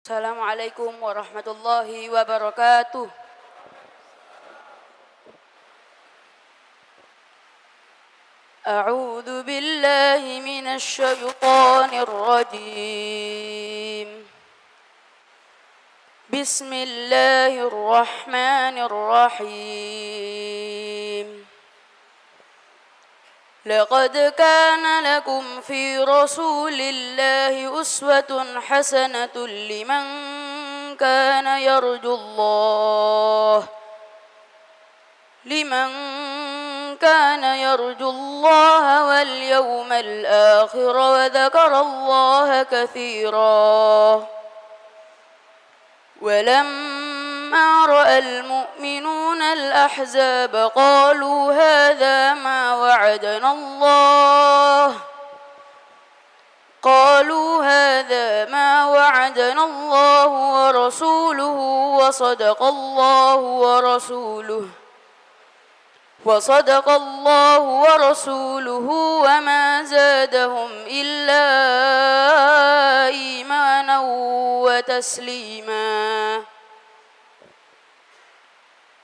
السلام عليكم ورحمة الله وبركاته. أعوذ بالله من الشيطان الرجيم. بسم الله الرحمن الرحيم. لقد كان لكم في رسول الله أسوة حسنة لمن كان يرجو الله. لمن كان يرجو الله واليوم الآخر وذكر الله كثيرا. ولما رأى المؤمنون الأحزاب قالوا هذا ما وعدنا الله. قالوا هذا ما وعدنا الله ورسوله وصدق الله ورسوله. وصدق الله ورسوله وما زادهم إلا إيمانا وتسليما.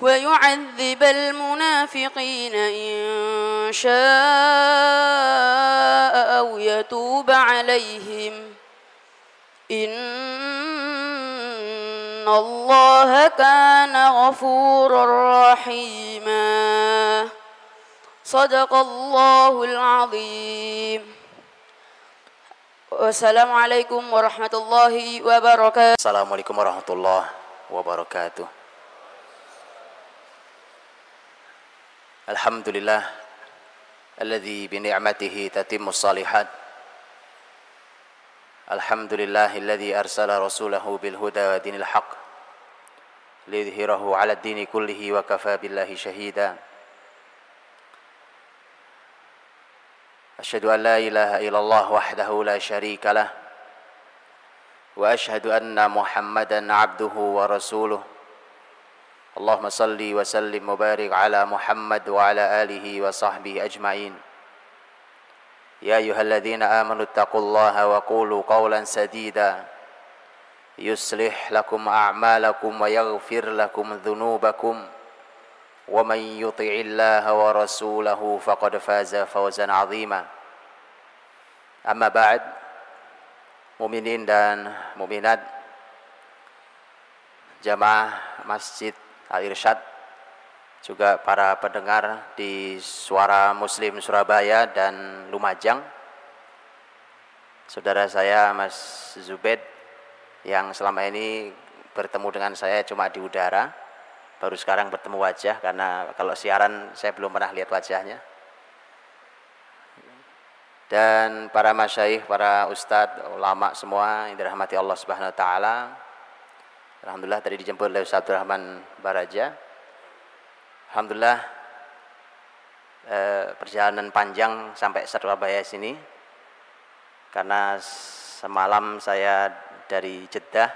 ويعذب المنافقين إن شاء أو يتوب عليهم. إن الله كان غفورا رحيما. صدق الله العظيم. والسلام عليكم ورحمة الله وبركاته. Assalamualaikum warahmatullahi wabarakatuh. Alhamdulillah alladzi الحمد لله الذي بنعمته تتم الصالحات الحمد لله الذي أرسل رسوله بالهدى ودين الحق ليظهره على الدين كله وكفى بالله شهيدا أشهد أن لا إله إلا الله وحده لا شريك له وأشهد أن محمدا عبده ورسوله اللهم صل وسلم وبارك على محمد وعلى آله وصحبه أجمعين. يا أيها الذين آمنوا اتقوا الله وقولوا قولا سديدا. يصلح لكم أعمالكم ويغفر لكم ذنوبكم. ومن يطع الله ورسوله فقد فاز فوزا عظيما. أما بعد muminin dan muminat jamaah Masjid Al-Irsyad juga para pendengar di Suara Muslim Surabaya dan Lumajang saudara saya Mas Zubed yang selama ini bertemu dengan saya cuma di udara baru sekarang bertemu wajah karena kalau siaran saya belum pernah lihat wajahnya dan para masyaikh, para ustadz, ulama semua yang dirahmati Allah Subhanahu wa taala. Alhamdulillah tadi dijemput oleh Ustaz Rahman Baraja. Alhamdulillah eh, perjalanan panjang sampai Surabaya sini. Karena semalam saya dari Jeddah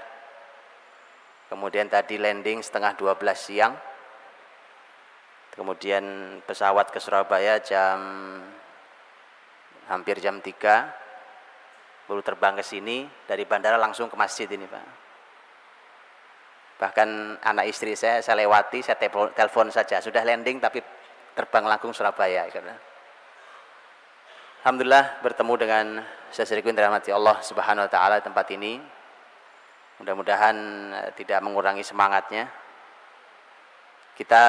kemudian tadi landing setengah 12 siang. Kemudian pesawat ke Surabaya jam hampir jam 3 baru terbang ke sini dari bandara langsung ke masjid ini Pak bahkan anak istri saya saya lewati saya telepon, saja. Sudah landing tapi terbang langsung Surabaya Alhamdulillah bertemu dengan Sesriku yang dirahmati Allah Subhanahu wa taala tempat ini. Mudah-mudahan tidak mengurangi semangatnya. Kita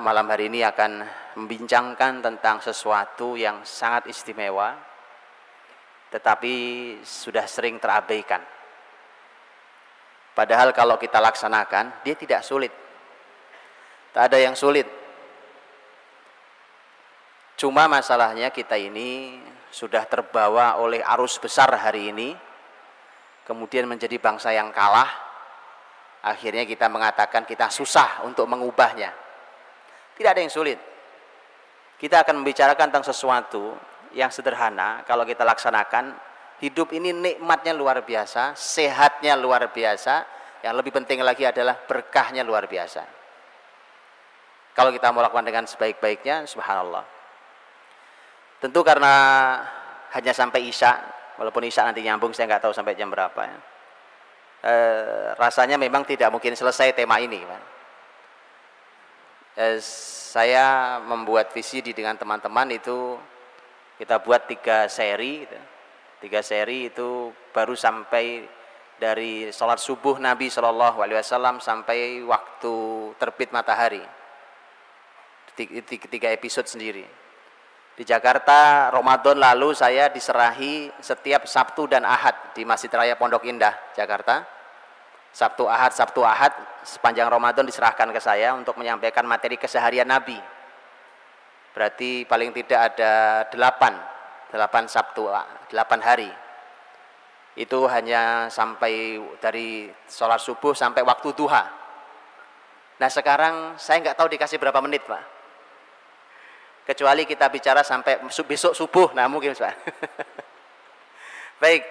malam hari ini akan membincangkan tentang sesuatu yang sangat istimewa tetapi sudah sering terabaikan. Padahal kalau kita laksanakan, dia tidak sulit. Tak ada yang sulit. Cuma masalahnya kita ini sudah terbawa oleh arus besar hari ini, kemudian menjadi bangsa yang kalah, akhirnya kita mengatakan kita susah untuk mengubahnya. Tidak ada yang sulit. Kita akan membicarakan tentang sesuatu yang sederhana kalau kita laksanakan hidup ini nikmatnya luar biasa, sehatnya luar biasa, yang lebih penting lagi adalah berkahnya luar biasa. Kalau kita mau lakukan dengan sebaik-baiknya, subhanallah. Tentu karena hanya sampai Isya, walaupun Isya nanti nyambung, saya nggak tahu sampai jam berapa ya. E, rasanya memang tidak mungkin selesai tema ini. E, saya membuat visi dengan teman-teman itu kita buat tiga seri, gitu. Tiga seri itu baru sampai dari sholat subuh Nabi Shallallahu Alaihi Wasallam sampai waktu terbit matahari. Tiga episode sendiri. Di Jakarta Ramadan lalu saya diserahi setiap Sabtu dan Ahad di Masjid Raya Pondok Indah, Jakarta. Sabtu Ahad, Sabtu Ahad sepanjang Ramadan diserahkan ke saya untuk menyampaikan materi keseharian Nabi. Berarti paling tidak ada delapan, delapan Sabtu, delapan hari itu hanya sampai dari sholat subuh sampai waktu duha. Nah sekarang saya nggak tahu dikasih berapa menit pak. Kecuali kita bicara sampai besok subuh, nah mungkin pak. Baik,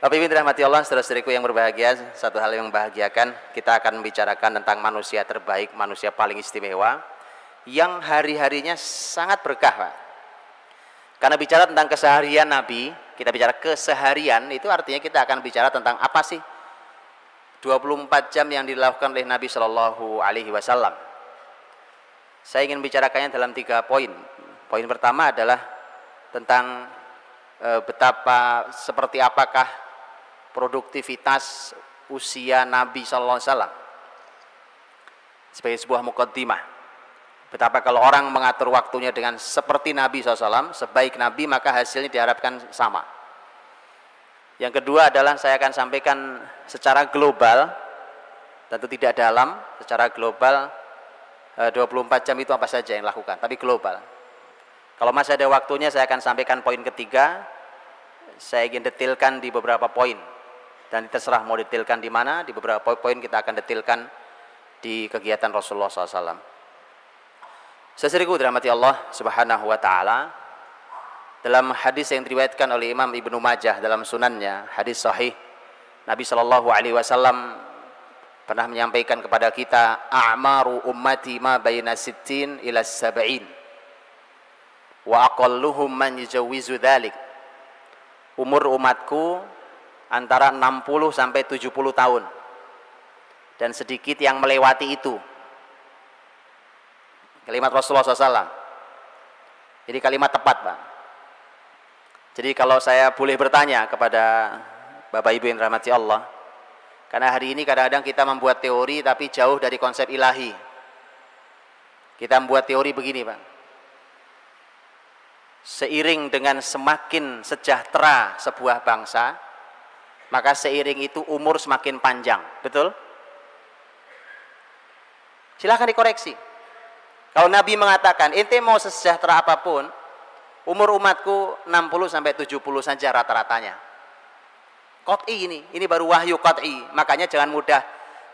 Bapak Ibu dirahmati Allah, saudara-saudariku yang berbahagia, satu hal yang membahagiakan, kita akan membicarakan tentang manusia terbaik, manusia paling istimewa, yang hari-harinya sangat berkah Pak. Karena bicara tentang keseharian Nabi, kita bicara keseharian itu artinya kita akan bicara tentang apa sih 24 jam yang dilakukan oleh Nabi Shallallahu Alaihi Wasallam. Saya ingin bicarakannya dalam tiga poin. Poin pertama adalah tentang e, betapa seperti apakah produktivitas usia Nabi Shallallahu Alaihi Wasallam sebagai sebuah mukaddimah Betapa kalau orang mengatur waktunya dengan seperti Nabi SAW, sebaik Nabi maka hasilnya diharapkan sama. Yang kedua adalah saya akan sampaikan secara global, tentu tidak dalam, secara global 24 eh, jam itu apa saja yang dilakukan, tapi global. Kalau masih ada waktunya saya akan sampaikan poin ketiga, saya ingin detailkan di beberapa poin. Dan terserah mau detailkan di mana, di beberapa poin kita akan detailkan di kegiatan Rasulullah SAW. Seseriku dirahmati Allah Subhanahu wa taala. Dalam hadis yang diriwayatkan oleh Imam Ibnu Majah dalam sunannya, hadis sahih Nabi Shallallahu alaihi wasallam pernah menyampaikan kepada kita a'maru ummati ma baina sittin ila sab'in wa aqalluhum man yujawizu dhalik umur umatku antara 60 sampai 70 tahun dan sedikit yang melewati itu Kalimat Rasulullah SAW. Jadi kalimat tepat, Pak. Jadi kalau saya boleh bertanya kepada Bapak Ibu yang rahmati Allah, karena hari ini kadang-kadang kita membuat teori tapi jauh dari konsep ilahi. Kita membuat teori begini, Pak. Seiring dengan semakin sejahtera sebuah bangsa, maka seiring itu umur semakin panjang. Betul? Silahkan dikoreksi. Kalau Nabi mengatakan, ente mau sejahtera apa pun, umur umatku 60 sampai 70 saja rata-ratanya. Qat'i ini, ini baru wahyu qat'i. Makanya jangan mudah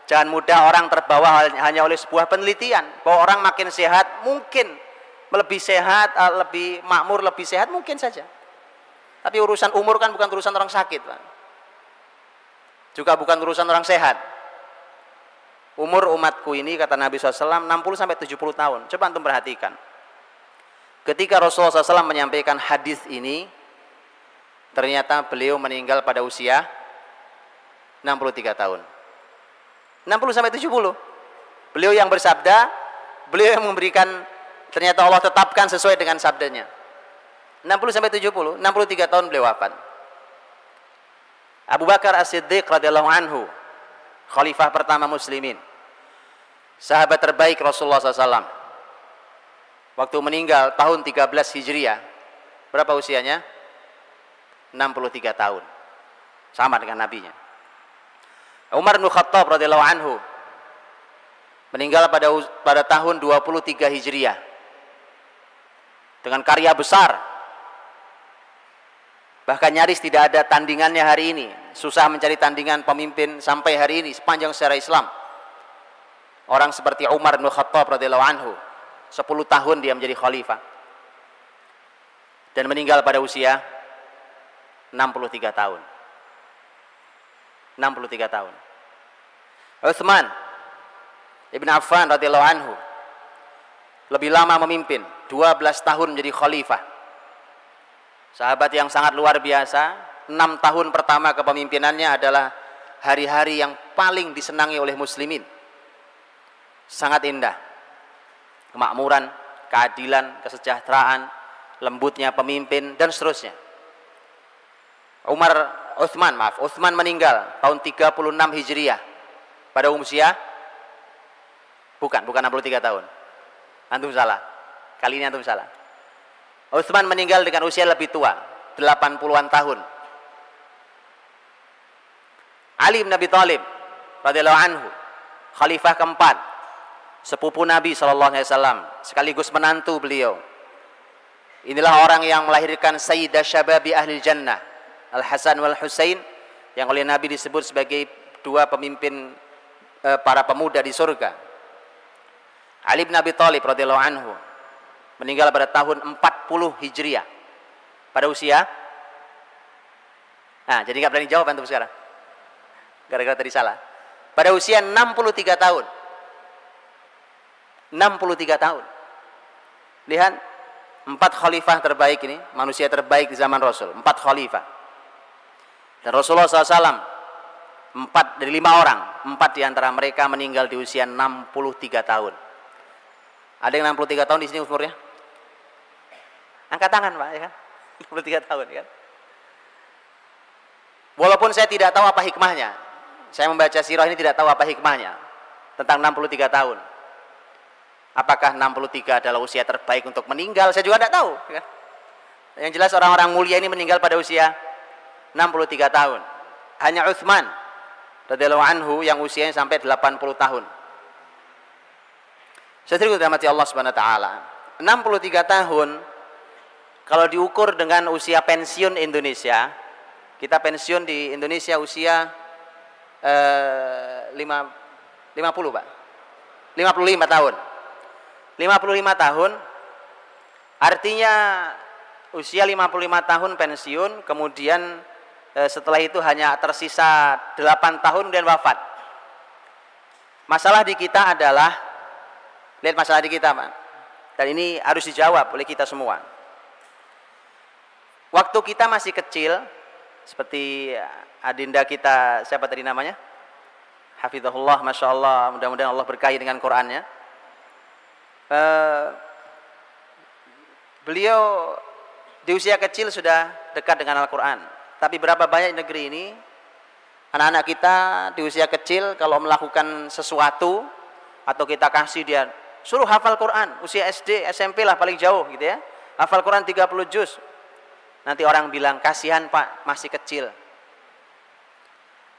jangan mudah orang terbawa hanya oleh sebuah penelitian bahwa orang makin sehat mungkin lebih sehat, eh, lebih makmur, lebih sehat mungkin saja. Tapi urusan umur kan bukan urusan orang sakit, Pak. Juga bukan urusan orang sehat. Umur umatku ini kata Nabi SAW 60 sampai 70 tahun. Coba antum perhatikan. Ketika Rasulullah SAW menyampaikan hadis ini, ternyata beliau meninggal pada usia 63 tahun. 60 sampai 70. Beliau yang bersabda, beliau yang memberikan ternyata Allah tetapkan sesuai dengan sabdanya. 60 sampai 70, 63 tahun beliau wafat. Abu Bakar As-Siddiq radhiyallahu anhu, khalifah pertama muslimin sahabat terbaik Rasulullah SAW. Waktu meninggal tahun 13 Hijriah. Berapa usianya? 63 tahun. Sama dengan nabinya. Umar bin Khattab radhiyallahu anhu meninggal pada pada tahun 23 Hijriah. Dengan karya besar. Bahkan nyaris tidak ada tandingannya hari ini. Susah mencari tandingan pemimpin sampai hari ini sepanjang sejarah Islam orang seperti Umar bin Khattab radhiyallahu anhu 10 tahun dia menjadi khalifah. Dan meninggal pada usia 63 tahun. 63 tahun. Utsman Ibn Affan radhiyallahu anhu lebih lama memimpin 12 tahun menjadi khalifah. Sahabat yang sangat luar biasa 6 tahun pertama kepemimpinannya adalah hari-hari yang paling disenangi oleh muslimin sangat indah. Kemakmuran keadilan kesejahteraan lembutnya pemimpin dan seterusnya. Umar Uthman maaf Uthman meninggal tahun 36 Hijriah. Pada usia? Bukan bukan 63 tahun. Antum salah. Kali ini antum salah. Uthman meninggal dengan usia lebih tua 80-an tahun. Ali bin Abi Thalib radhiyallahu anhu khalifah keempat sepupu Nabi sallallahu alaihi wasallam sekaligus menantu beliau inilah orang yang melahirkan sayyidah syababi ahli jannah Al Hasan wal Husain yang oleh Nabi disebut sebagai dua pemimpin Eh, para pemuda di surga. Ali bin Abi Thalib radhiyallahu anhu meninggal pada tahun 40 Hijriah. Pada usia Nah, jadi nggak berani jawab antum sekarang. Gara-gara tadi salah. Pada usia 63 tahun. 63 tahun. Lihat empat khalifah terbaik ini, manusia terbaik di zaman Rasul, empat khalifah. Dan Rasulullah SAW empat dari lima orang empat di antara mereka meninggal di usia 63 tahun. Ada yang 63 tahun di sini umurnya? Angkat tangan pak ya kan? 63 tahun ya kan? Walaupun saya tidak tahu apa hikmahnya saya membaca sirah ini tidak tahu apa hikmahnya tentang 63 tahun apakah 63 adalah usia terbaik untuk meninggal saya juga tidak tahu ya kan? yang jelas orang-orang mulia ini meninggal pada usia 63 tahun hanya Uthman radhiyallahu anhu yang usianya sampai 80 tahun. Saya mati Allah Subhanahu wa taala. 63 tahun kalau diukur dengan usia pensiun Indonesia, kita pensiun di Indonesia usia eh, 5 50, Pak. 55 tahun. 55 tahun artinya usia 55 tahun pensiun kemudian Eh, setelah itu hanya tersisa 8 tahun dan wafat. Masalah di kita adalah lihat masalah di kita, Pak. Dan ini harus dijawab oleh kita semua. Waktu kita masih kecil seperti adinda kita siapa tadi namanya? Hafizahullah, Masya Allah, mudah-mudahan Allah berkahi dengan Qurannya. Uh, beliau di usia kecil sudah dekat dengan Al-Quran. Tapi berapa banyak negeri ini anak-anak kita di usia kecil kalau melakukan sesuatu atau kita kasih dia suruh hafal Quran. Usia SD SMP lah paling jauh gitu ya. Hafal Quran 30 juz. Nanti orang bilang kasihan pak masih kecil.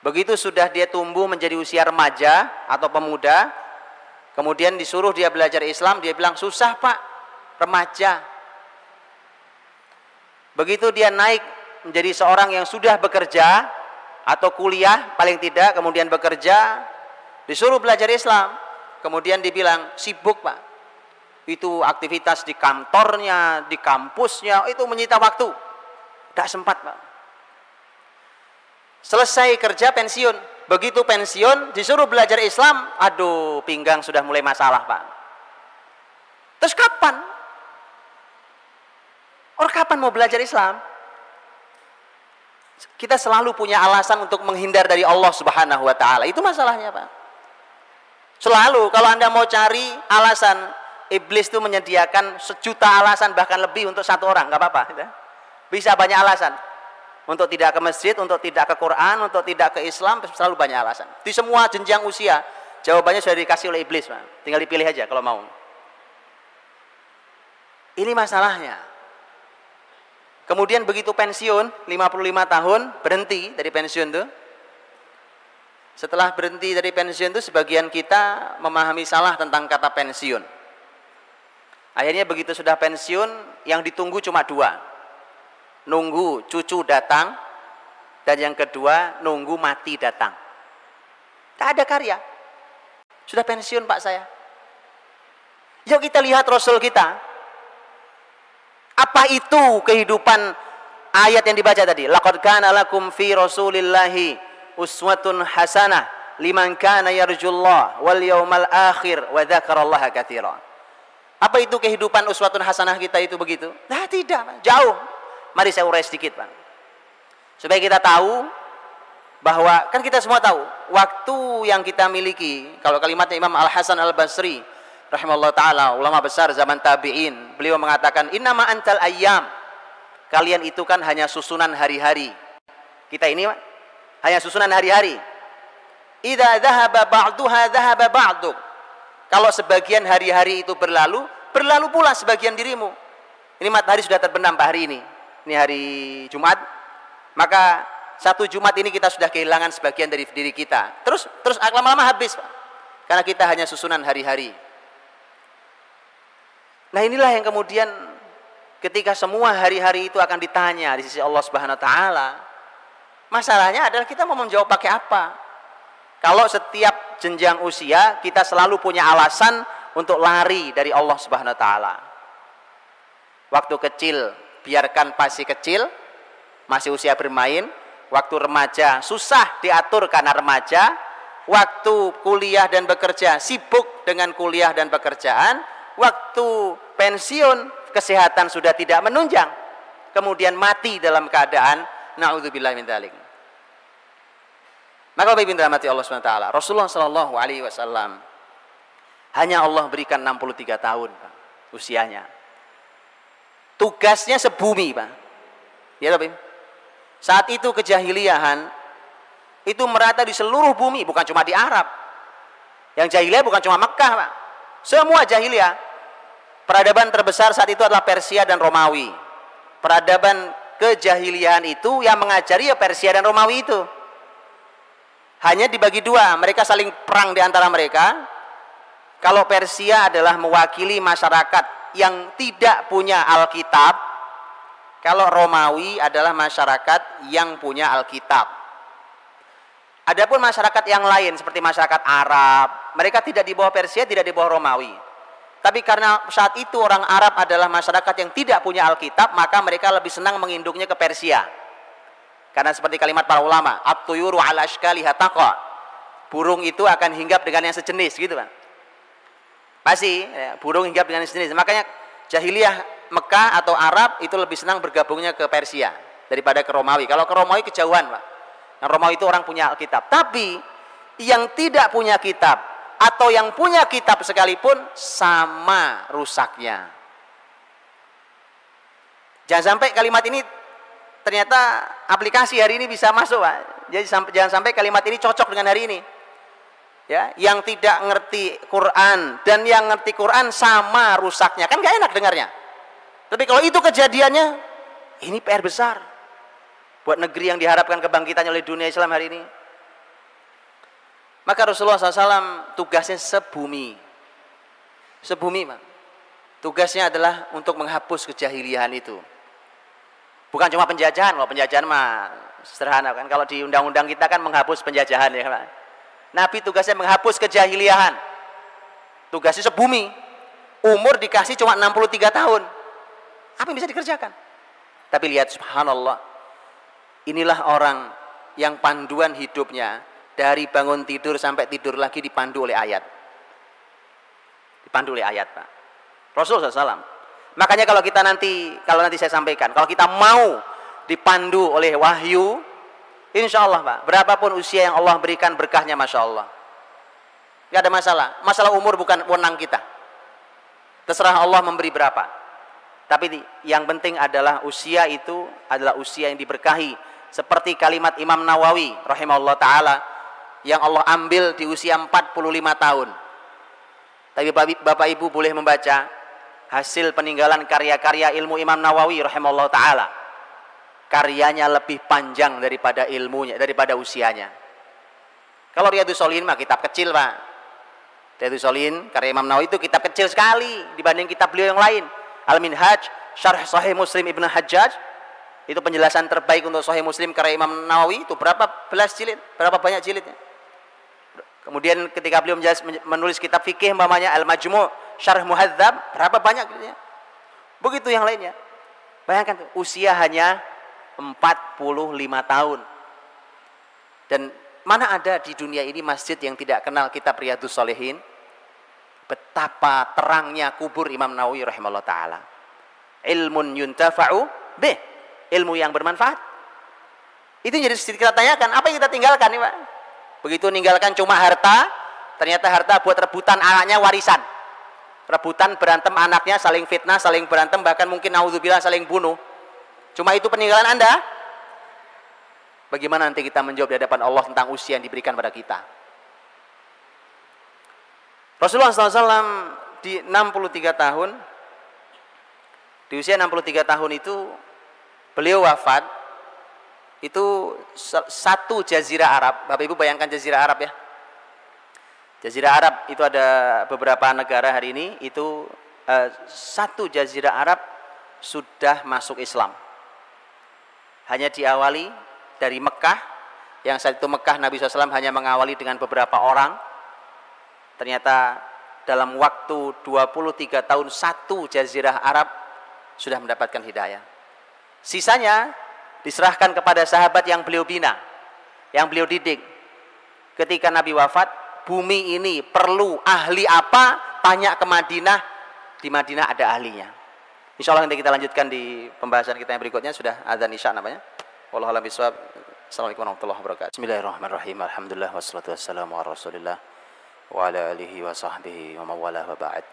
Begitu sudah dia tumbuh menjadi usia remaja atau pemuda kemudian disuruh dia belajar Islam dia bilang susah pak remaja. Begitu dia naik menjadi seorang yang sudah bekerja atau kuliah paling tidak kemudian bekerja disuruh belajar Islam. Kemudian dibilang sibuk pak. Itu aktivitas di kantornya di kampusnya itu menyita waktu. Tidak sempat pak. Selesai kerja pensiun begitu pensiun disuruh belajar Islam aduh pinggang sudah mulai masalah pak terus kapan orang kapan mau belajar Islam kita selalu punya alasan untuk menghindar dari Allah Subhanahu wa taala. Itu masalahnya, Pak. Selalu kalau Anda mau cari alasan iblis itu menyediakan sejuta alasan bahkan lebih untuk satu orang, nggak apa-apa, gitu. Bisa banyak alasan. Untuk tidak ke masjid, untuk tidak ke Quran, untuk tidak ke Islam, selalu banyak alasan. Di semua jenjang usia, jawabannya sudah dikasih oleh iblis, Pak. Tinggal dipilih aja kalau mau. Ini masalahnya. Kemudian begitu pensiun, 55 tahun, berhenti dari pensiun itu. Setelah berhenti dari pensiun itu, sebagian kita memahami salah tentang kata pensiun. Akhirnya begitu sudah pensiun, yang ditunggu cuma dua. Nunggu cucu datang, dan yang kedua, nunggu mati datang. Tak ada karya. Sudah pensiun Pak saya. Yuk kita lihat Rasul kita. Apa itu kehidupan ayat yang dibaca tadi? Laqad kana lakum fi Rasulillahi uswatun hasanah liman kana yarjullah wal yawmal akhir wa dzakarallaha katsira. Apa itu kehidupan uswatun hasanah kita itu begitu? Nah, tidak, jauh. Mari saya urai sedikit, Pak. Supaya kita tahu bahwa kan kita semua tahu waktu yang kita miliki kalau kalimatnya Imam Al Hasan Al Basri rahimahullah taala ulama besar zaman tabi'in beliau mengatakan innama antal ayyam. Kalian itu kan hanya susunan hari-hari. Kita ini hanya susunan hari-hari. Idza dhahaba ba'duha dhahaba ba'duk. Kalau sebagian hari-hari itu berlalu berlalu pula sebagian dirimu. Ini matahari sudah terbenam hari ini ini hari Jumat maka satu Jumat ini kita sudah kehilangan sebagian dari diri kita. Terus terus lama-lama habis, Pak. Karena kita hanya susunan hari-hari. Nah, inilah yang kemudian ketika semua hari-hari itu akan ditanya di sisi Allah Subhanahu wa taala, masalahnya adalah kita mau menjawab pakai apa? Kalau setiap jenjang usia kita selalu punya alasan untuk lari dari Allah Subhanahu wa taala. Waktu kecil biarkan pasti kecil, masih usia bermain, waktu remaja susah diatur karena remaja, waktu kuliah dan bekerja sibuk dengan kuliah dan pekerjaan, waktu pensiun kesehatan sudah tidak menunjang, kemudian mati dalam keadaan. Naudzubillah min dzalik. Maka Bapak Ibu rahmati Allah SWT, Rasulullah Shallallahu alaihi wasallam hanya Allah berikan 63 tahun, usianya. Tugasnya sebumi, Pak. Ya, Bapak saat itu kejahiliahan itu merata di seluruh bumi, bukan cuma di Arab. Yang jahiliyah bukan cuma Mekah, Pak. Semua jahiliyah. Peradaban terbesar saat itu adalah Persia dan Romawi. Peradaban kejahiliahan itu yang mengajari ya Persia dan Romawi itu. Hanya dibagi dua, mereka saling perang di antara mereka. Kalau Persia adalah mewakili masyarakat yang tidak punya Alkitab, kalau Romawi adalah masyarakat yang punya Alkitab. Adapun masyarakat yang lain seperti masyarakat Arab, mereka tidak di bawah Persia, tidak di bawah Romawi. Tapi karena saat itu orang Arab adalah masyarakat yang tidak punya Alkitab, maka mereka lebih senang menginduknya ke Persia. Karena seperti kalimat para ulama, at-tuyuru ala Burung itu akan hinggap dengan yang sejenis gitu kan. Pasti ya, burung hinggap dengan sejenis. Makanya jahiliyah Mekah atau Arab itu lebih senang bergabungnya ke Persia daripada ke Romawi. Kalau ke Romawi kejauhan, Pak. Yang Romawi itu orang punya kitab. Tapi yang tidak punya kitab atau yang punya kitab sekalipun sama rusaknya. Jangan sampai kalimat ini ternyata aplikasi hari ini bisa masuk, Pak. Jadi jangan sampai kalimat ini cocok dengan hari ini. Ya, yang tidak ngerti Quran dan yang ngerti Quran sama rusaknya. Kan gak enak dengarnya. Tapi kalau itu kejadiannya, ini PR besar buat negeri yang diharapkan kebangkitannya oleh dunia Islam hari ini. Maka Rasulullah SAW tugasnya sebumi. Sebumi, Pak. Tugasnya adalah untuk menghapus kejahilian itu. Bukan cuma penjajahan, kalau penjajahan mah sederhana kan. Kalau di undang-undang kita kan menghapus penjajahan ya, Pak. Nabi tugasnya menghapus kejahilian. Tugasnya sebumi. Umur dikasih cuma 63 tahun. Apa yang bisa dikerjakan? Tapi lihat subhanallah. Inilah orang yang panduan hidupnya dari bangun tidur sampai tidur lagi dipandu oleh ayat. Dipandu oleh ayat, Pak. Rasulullah SAW. Makanya kalau kita nanti, kalau nanti saya sampaikan, kalau kita mau dipandu oleh wahyu, insya Allah Pak, berapapun usia yang Allah berikan berkahnya Masya Allah. Gak ada masalah. Masalah umur bukan wenang kita. Terserah Allah memberi berapa. Tapi yang penting adalah usia itu adalah usia yang diberkahi. Seperti kalimat Imam Nawawi rahimahullah taala yang Allah ambil di usia 45 tahun. Tapi Bapak Ibu boleh membaca hasil peninggalan karya-karya ilmu Imam Nawawi rahimahullah taala. Karyanya lebih panjang daripada ilmunya, daripada usianya. Kalau Riyadus Solihin mah kitab kecil, Pak. Riyadus Solihin karya Imam Nawawi itu kitab kecil sekali dibanding kitab beliau yang lain. Al-Minhaj, Syarh Sahih Muslim Ibn Hajjaj, itu penjelasan terbaik untuk Sahih Muslim karya Imam Nawawi itu berapa belas jilid, berapa banyak jilidnya? Kemudian ketika beliau menulis kitab fikih umpamanya Al-Majmu' Syarh Muhadzab, berapa banyak gitu ya. Begitu yang lainnya. Bayangkan usia hanya 45 tahun. Dan mana ada di dunia ini masjid yang tidak kenal kitab Riyadus Solehin? Betapa terangnya kubur Imam Nawawi rahimahullah ta'ala. Ilmun yuntafa'u bih. Ilmu yang bermanfaat. Itu jadi kita tanyakan, apa yang kita tinggalkan nih Pak? Begitu meninggalkan cuma harta, ternyata harta buat rebutan anaknya warisan. Rebutan berantem anaknya, saling fitnah, saling berantem, bahkan mungkin naudzubillah saling bunuh. Cuma itu peninggalan Anda? Bagaimana nanti kita menjawab di hadapan Allah tentang usia yang diberikan pada kita? Rasulullah SAW di 63 tahun, di usia 63 tahun itu beliau wafat itu satu jazirah Arab. Bapak Ibu bayangkan jazirah Arab ya. Jazirah Arab itu ada beberapa negara hari ini itu uh, satu jazirah Arab sudah masuk Islam. Hanya diawali dari Mekah yang saat itu Mekah Nabi SAW hanya mengawali dengan beberapa orang. Ternyata dalam waktu 23 tahun satu jazirah Arab sudah mendapatkan hidayah. Sisanya diserahkan kepada sahabat yang beliau bina, yang beliau didik. Ketika Nabi wafat, bumi ini perlu ahli apa? Tanya ke Madinah, di Madinah ada ahlinya. Insya Allah nanti kita lanjutkan di pembahasan kita yang berikutnya sudah ada isya namanya. Wallahualam bisawab. Assalamualaikum warahmatullahi wabarakatuh. Bismillahirrahmanirrahim. Alhamdulillah wassalatu wassalamu ala Rasulillah wa ala alihi wa sahbihi wa mawalah wa ba'd.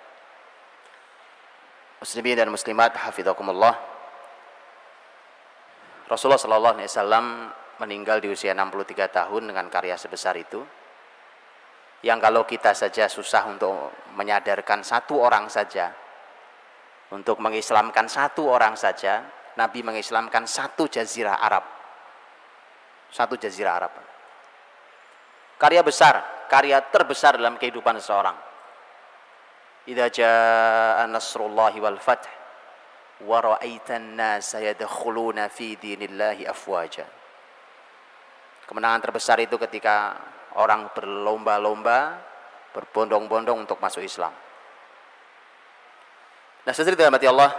Muslimin dan muslimat hafizakumullah. Rasulullah Shallallahu Alaihi Wasallam meninggal di usia 63 tahun dengan karya sebesar itu. Yang kalau kita saja susah untuk menyadarkan satu orang saja, untuk mengislamkan satu orang saja, Nabi mengislamkan satu jazirah Arab. Satu jazirah Arab. Karya besar, karya terbesar dalam kehidupan seseorang. Idza jaa nasrullahi wal fath wa ra'aitan nasa yadkhuluna fi dinillahi afwaja. Kemenangan terbesar itu ketika orang berlomba-lomba, berbondong-bondong untuk masuk Islam. Nah, sesuai dengan Allah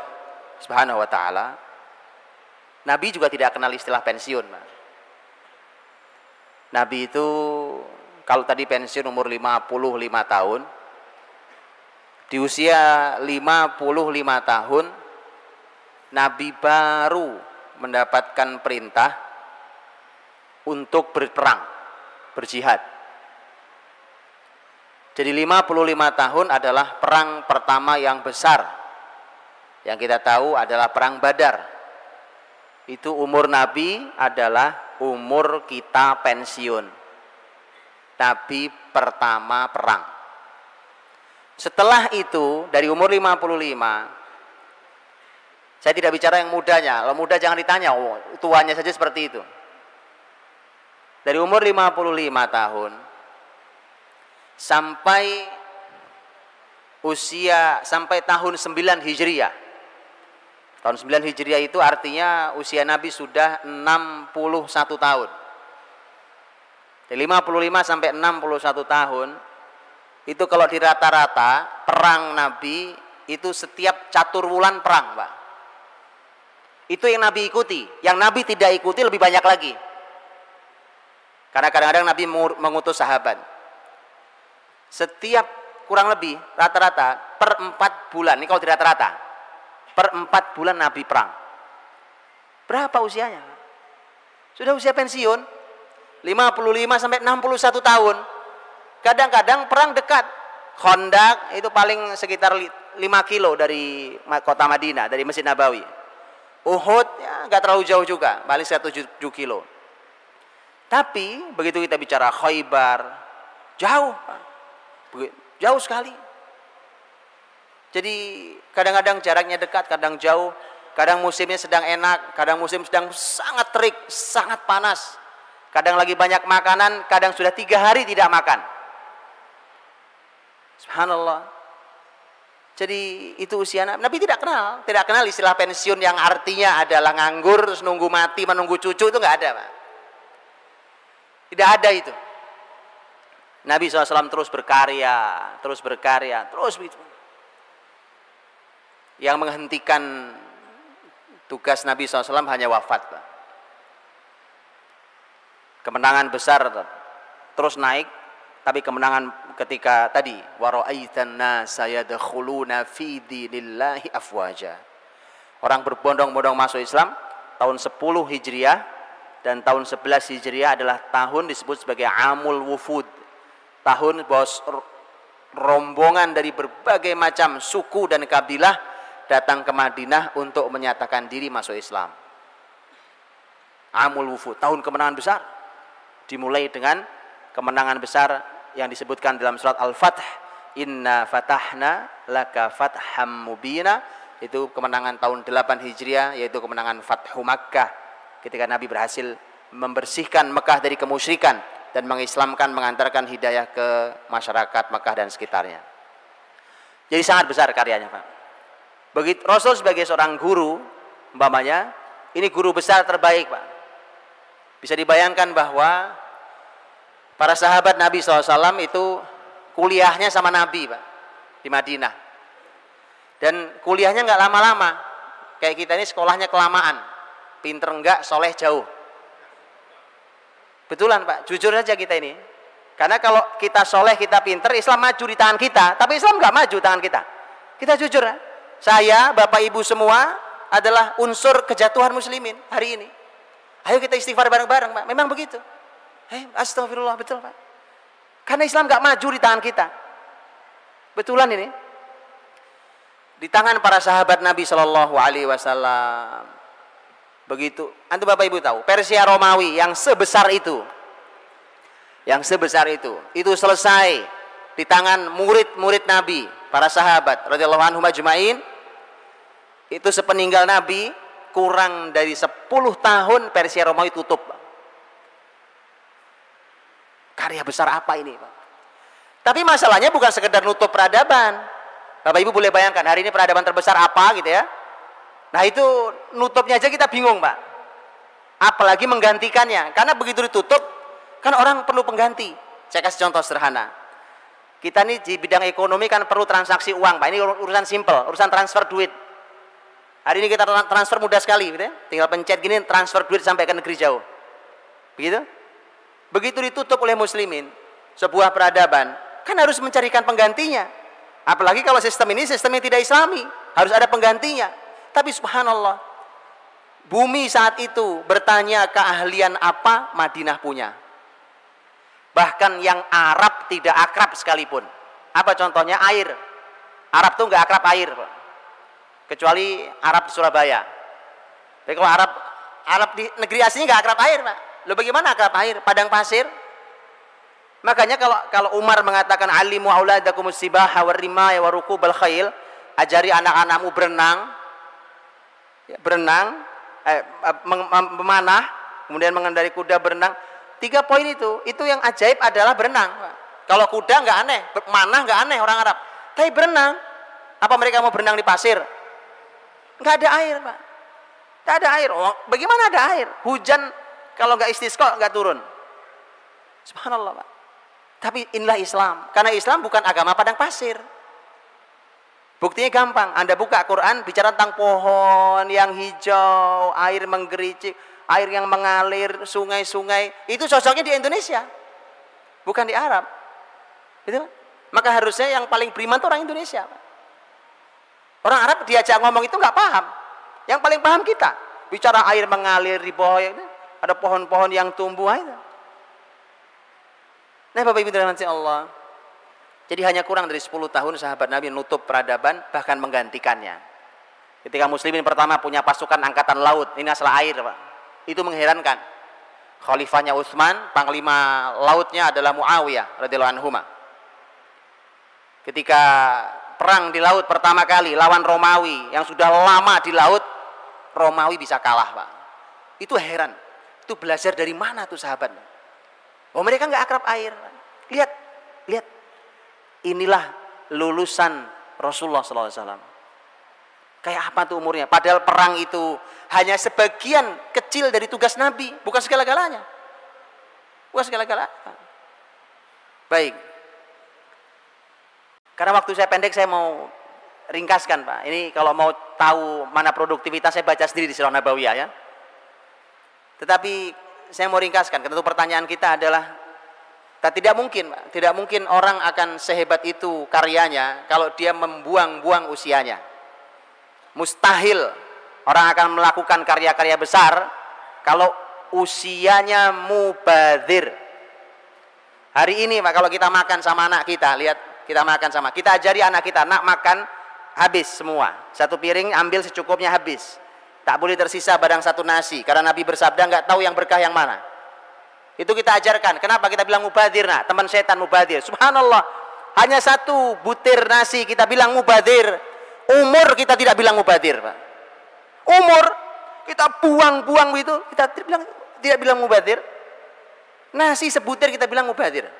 Subhanahu wa taala, Nabi juga tidak kenal istilah pensiun, Nabi itu kalau tadi pensiun umur 55 tahun, di usia 55 tahun Nabi baru mendapatkan perintah untuk berperang, berjihad. Jadi 55 tahun adalah perang pertama yang besar. Yang kita tahu adalah perang Badar. Itu umur Nabi adalah umur kita pensiun. Nabi pertama perang. Setelah itu dari umur 55 saya tidak bicara yang mudanya. Kalau muda jangan ditanya, oh, tuanya saja seperti itu. Dari umur 55 tahun sampai usia sampai tahun 9 Hijriah. Tahun 9 Hijriah itu artinya usia Nabi sudah 61 tahun. Dari 55 sampai 61 tahun itu kalau di rata-rata perang Nabi itu setiap catur bulan perang, Pak. Itu yang Nabi ikuti. Yang Nabi tidak ikuti lebih banyak lagi. Karena kadang-kadang Nabi mengutus sahabat. Setiap kurang lebih rata-rata per empat bulan. Ini kalau tidak rata-rata. Per empat bulan Nabi perang. Berapa usianya? Sudah usia pensiun. 55 sampai 61 tahun. Kadang-kadang perang dekat. Khondak itu paling sekitar 5 kilo dari kota Madinah, dari Masjid Nabawi Uhud ya nggak terlalu jauh juga, paling 107 kilo. Tapi begitu kita bicara Khaybar, jauh, jauh sekali. Jadi kadang-kadang jaraknya dekat, kadang jauh, kadang musimnya sedang enak, kadang musim sedang sangat terik, sangat panas. Kadang lagi banyak makanan, kadang sudah tiga hari tidak makan. Subhanallah. Jadi itu usia Nabi. Tidak kenal, tidak kenal istilah pensiun yang artinya adalah nganggur terus nunggu mati menunggu cucu itu nggak ada, Pak. Tidak ada itu. Nabi SAW terus berkarya, terus berkarya, terus begitu. Yang menghentikan tugas Nabi SAW hanya wafat. Kemenangan besar terus naik, tapi kemenangan ketika tadi waraitan nasa yadkhuluna fi dinillahi afwaja. Orang berbondong-bondong masuk Islam tahun 10 Hijriah dan tahun 11 Hijriah adalah tahun disebut sebagai Amul Wufud. Tahun bos rombongan dari berbagai macam suku dan kabilah datang ke Madinah untuk menyatakan diri masuk Islam. Amul Wufud, tahun kemenangan besar. Dimulai dengan kemenangan besar yang disebutkan dalam surat Al-Fath, "Inna fatahna laka fatham mubina." Itu kemenangan tahun 8 Hijriah yaitu kemenangan Fathu Makkah ketika Nabi berhasil membersihkan Mekah dari kemusyrikan dan mengislamkan mengantarkan hidayah ke masyarakat Mekah dan sekitarnya. Jadi sangat besar karyanya, Pak. Begitu Rasul sebagai seorang guru, umpamanya, ini guru besar terbaik, Pak. Bisa dibayangkan bahwa para sahabat Nabi SAW itu kuliahnya sama Nabi, Pak, di Madinah. Dan kuliahnya nggak lama-lama. Kayak kita ini sekolahnya kelamaan. Pinter enggak, soleh jauh. Betulan Pak, jujur saja kita ini. Karena kalau kita soleh, kita pinter, Islam maju di tangan kita. Tapi Islam nggak maju tangan kita. Kita jujur ya. Saya, Bapak Ibu semua adalah unsur kejatuhan muslimin hari ini. Ayo kita istighfar bareng-bareng Pak. Memang begitu. Eh, astagfirullah, betul Pak. Karena Islam nggak maju di tangan kita. Betulan ini. Di tangan para sahabat Nabi Shallallahu Alaihi Wasallam Begitu. Antum Bapak Ibu tahu, Persia Romawi yang sebesar itu. Yang sebesar itu. Itu selesai di tangan murid-murid Nabi, para sahabat radhiyallahu anhum ajmain. Itu sepeninggal Nabi kurang dari 10 tahun Persia Romawi tutup. Karya besar apa ini, Pak? Tapi masalahnya bukan sekedar nutup peradaban. Bapak Ibu boleh bayangkan hari ini peradaban terbesar apa gitu ya? Nah itu nutupnya aja kita bingung Pak. Apalagi menggantikannya. Karena begitu ditutup, kan orang perlu pengganti. Saya kasih contoh sederhana. Kita nih di bidang ekonomi kan perlu transaksi uang Pak. Ini urusan simple, urusan transfer duit. Hari ini kita transfer mudah sekali, gitu ya. tinggal pencet gini transfer duit sampai ke negeri jauh. Begitu? Begitu ditutup oleh muslimin, sebuah peradaban, kan harus mencarikan penggantinya. Apalagi kalau sistem ini sistem yang tidak islami, harus ada penggantinya. Tapi subhanallah, bumi saat itu bertanya keahlian apa Madinah punya. Bahkan yang Arab tidak akrab sekalipun. Apa contohnya? Air. Arab tuh nggak akrab air. Kecuali Arab Surabaya. Tapi kalau Arab Arab di negeri aslinya nggak akrab air, Pak. Lo bagaimana akrab air? Padang pasir. Makanya kalau kalau Umar mengatakan alimu auladakumus sibaha warimaya warukubal khail, ajari anak-anakmu berenang, ya, berenang, eh, eh memanah, kemudian mengendari kuda berenang. Tiga poin itu, itu yang ajaib adalah berenang. Kalau kuda nggak aneh, manah nggak aneh orang Arab. Tapi berenang, apa mereka mau berenang di pasir? Nggak ada air, pak. Nggak ada air. Oh, bagaimana ada air? Hujan kalau nggak istisqa nggak turun. Subhanallah, pak. Tapi inilah Islam. Karena Islam bukan agama padang pasir. Buktinya gampang, Anda buka Quran bicara tentang pohon yang hijau, air menggericik, air yang mengalir, sungai-sungai. Itu sosoknya di Indonesia. Bukan di Arab. Gitu Maka harusnya yang paling beriman itu orang Indonesia. Orang Arab diajak ngomong itu nggak paham. Yang paling paham kita. Bicara air mengalir di bawah, ada pohon-pohon yang tumbuh. Itu. Nah Bapak Ibu dirahmati Allah. Jadi hanya kurang dari 10 tahun sahabat Nabi menutup peradaban bahkan menggantikannya. Ketika muslimin pertama punya pasukan angkatan laut, ini asal air Pak. Itu mengherankan. Khalifahnya Utsman, panglima lautnya adalah Muawiyah radhiyallahu anhu. Ketika perang di laut pertama kali lawan Romawi yang sudah lama di laut, Romawi bisa kalah, Pak. Itu heran. Itu belajar dari mana tuh sahabat? Oh, mereka nggak akrab air. Lihat, lihat inilah lulusan Rasulullah SAW. Kayak apa tuh umurnya? Padahal perang itu hanya sebagian kecil dari tugas Nabi, bukan segala-galanya. Bukan segala-galanya. Baik. Karena waktu saya pendek saya mau ringkaskan Pak. Ini kalau mau tahu mana produktivitas saya baca sendiri di Sirah Nabawiyah ya. Tetapi saya mau ringkaskan, tentu pertanyaan kita adalah tidak mungkin, Pak. tidak mungkin orang akan sehebat itu karyanya kalau dia membuang-buang usianya. Mustahil orang akan melakukan karya-karya besar kalau usianya mubadir. Hari ini Pak kalau kita makan sama anak kita, lihat kita makan sama, kita ajari anak kita, nak makan habis semua. Satu piring ambil secukupnya habis. Tak boleh tersisa barang satu nasi karena Nabi bersabda nggak tahu yang berkah yang mana. Itu kita ajarkan. Kenapa kita bilang mubadir? Nah, teman setan mubadir. Subhanallah. Hanya satu butir nasi kita bilang mubadir. Umur kita tidak bilang mubadir, Pak. Umur kita buang-buang itu kita tidak bilang tidak bilang mubadir. Nasi sebutir kita bilang mubadir.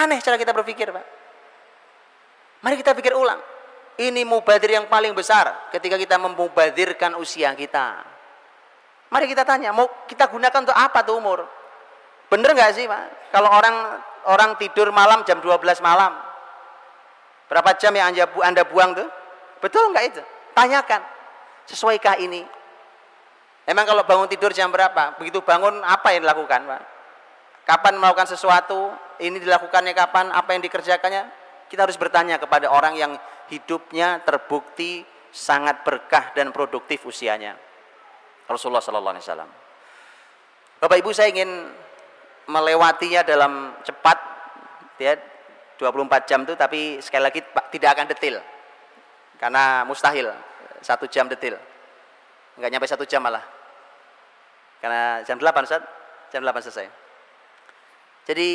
Aneh cara kita berpikir, Pak. Mari kita pikir ulang. Ini mubadir yang paling besar ketika kita memubadirkan usia kita. Mari kita tanya, mau kita gunakan untuk apa tuh umur? Bener nggak sih, Pak? Kalau orang orang tidur malam jam 12 malam, berapa jam yang anda, anda buang tuh? Betul nggak itu? Tanyakan, sesuaikah ini? Emang kalau bangun tidur jam berapa? Begitu bangun apa yang dilakukan, Pak? Kapan melakukan sesuatu? Ini dilakukannya kapan? Apa yang dikerjakannya? Kita harus bertanya kepada orang yang hidupnya terbukti sangat berkah dan produktif usianya. Rasulullah Sallallahu Alaihi Wasallam. Bapak Ibu saya ingin melewatinya dalam cepat, ya 24 jam itu, tapi sekali lagi tidak akan detil, karena mustahil satu jam detil, nggak nyampe satu jam malah, karena jam 8 Ustaz, jam 8 selesai. Jadi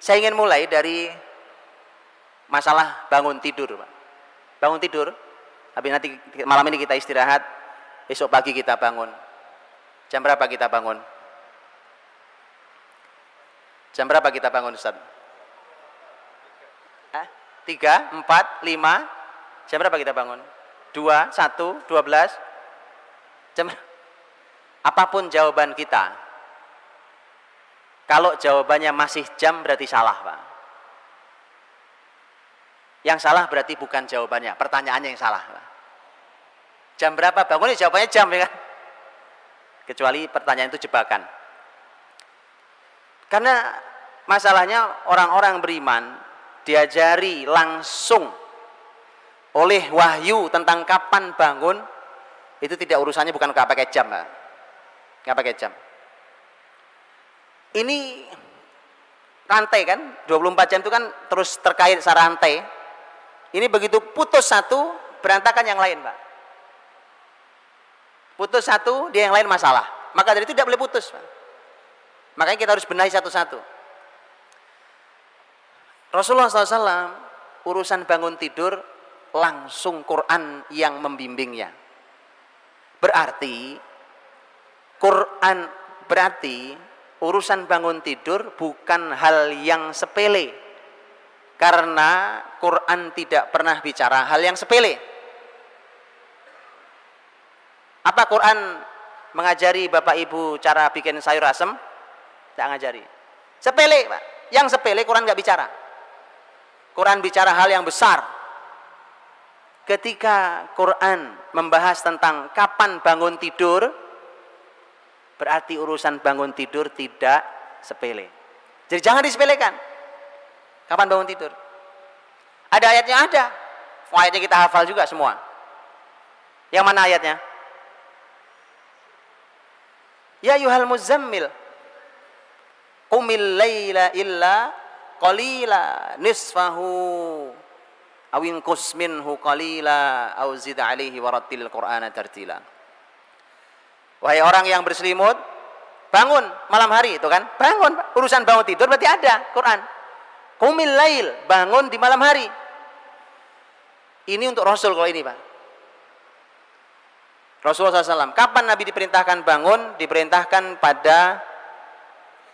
saya ingin mulai dari masalah bangun tidur. Bangun tidur, tapi nanti malam ini kita istirahat, besok pagi kita bangun. Jam berapa kita bangun? Jam berapa kita bangun, Ustaz? Tiga, empat, lima. Jam berapa kita bangun? Dua, satu, dua belas. Jam apa pun jawaban kita. Kalau jawabannya masih jam berarti salah, Pak. Yang salah berarti bukan jawabannya, pertanyaannya yang salah. Jam berapa bangun? Ya jawabannya jam ya kan? Kecuali pertanyaan itu jebakan. Karena masalahnya orang-orang beriman diajari langsung oleh wahyu tentang kapan bangun itu tidak urusannya bukan nggak pakai jam, nggak pakai jam. Ini rantai kan, 24 jam itu kan terus terkait secara rantai ini begitu putus satu, berantakan yang lain, Pak. Putus satu, dia yang lain masalah. Maka dari itu tidak boleh putus, Pak. Makanya kita harus benahi satu-satu. Rasulullah SAW urusan bangun tidur langsung Quran yang membimbingnya. Berarti Quran berarti urusan bangun tidur bukan hal yang sepele karena Quran tidak pernah bicara hal yang sepele. Apa Quran mengajari Bapak Ibu cara bikin sayur asem? Tidak ngajari. Sepele, Pak. Yang sepele Quran nggak bicara. Quran bicara hal yang besar. Ketika Quran membahas tentang kapan bangun tidur, berarti urusan bangun tidur tidak sepele. Jadi jangan disepelekan. Kapan bangun tidur? Ada ayatnya ada. Ayatnya kita hafal juga semua. Yang mana ayatnya? Ya yuhal muzammil. Qumil layla illa qalila nisfahu awin minhu qalila aw zid alaihi warattil qur'ana tartila. Wahai orang yang berselimut, bangun malam hari itu kan? Bangun, urusan bangun tidur berarti ada Quran. Qumil lail, bangun di malam hari. Ini untuk Rasul kalau ini, Pak. Rasulullah SAW. Kapan Nabi diperintahkan bangun? Diperintahkan pada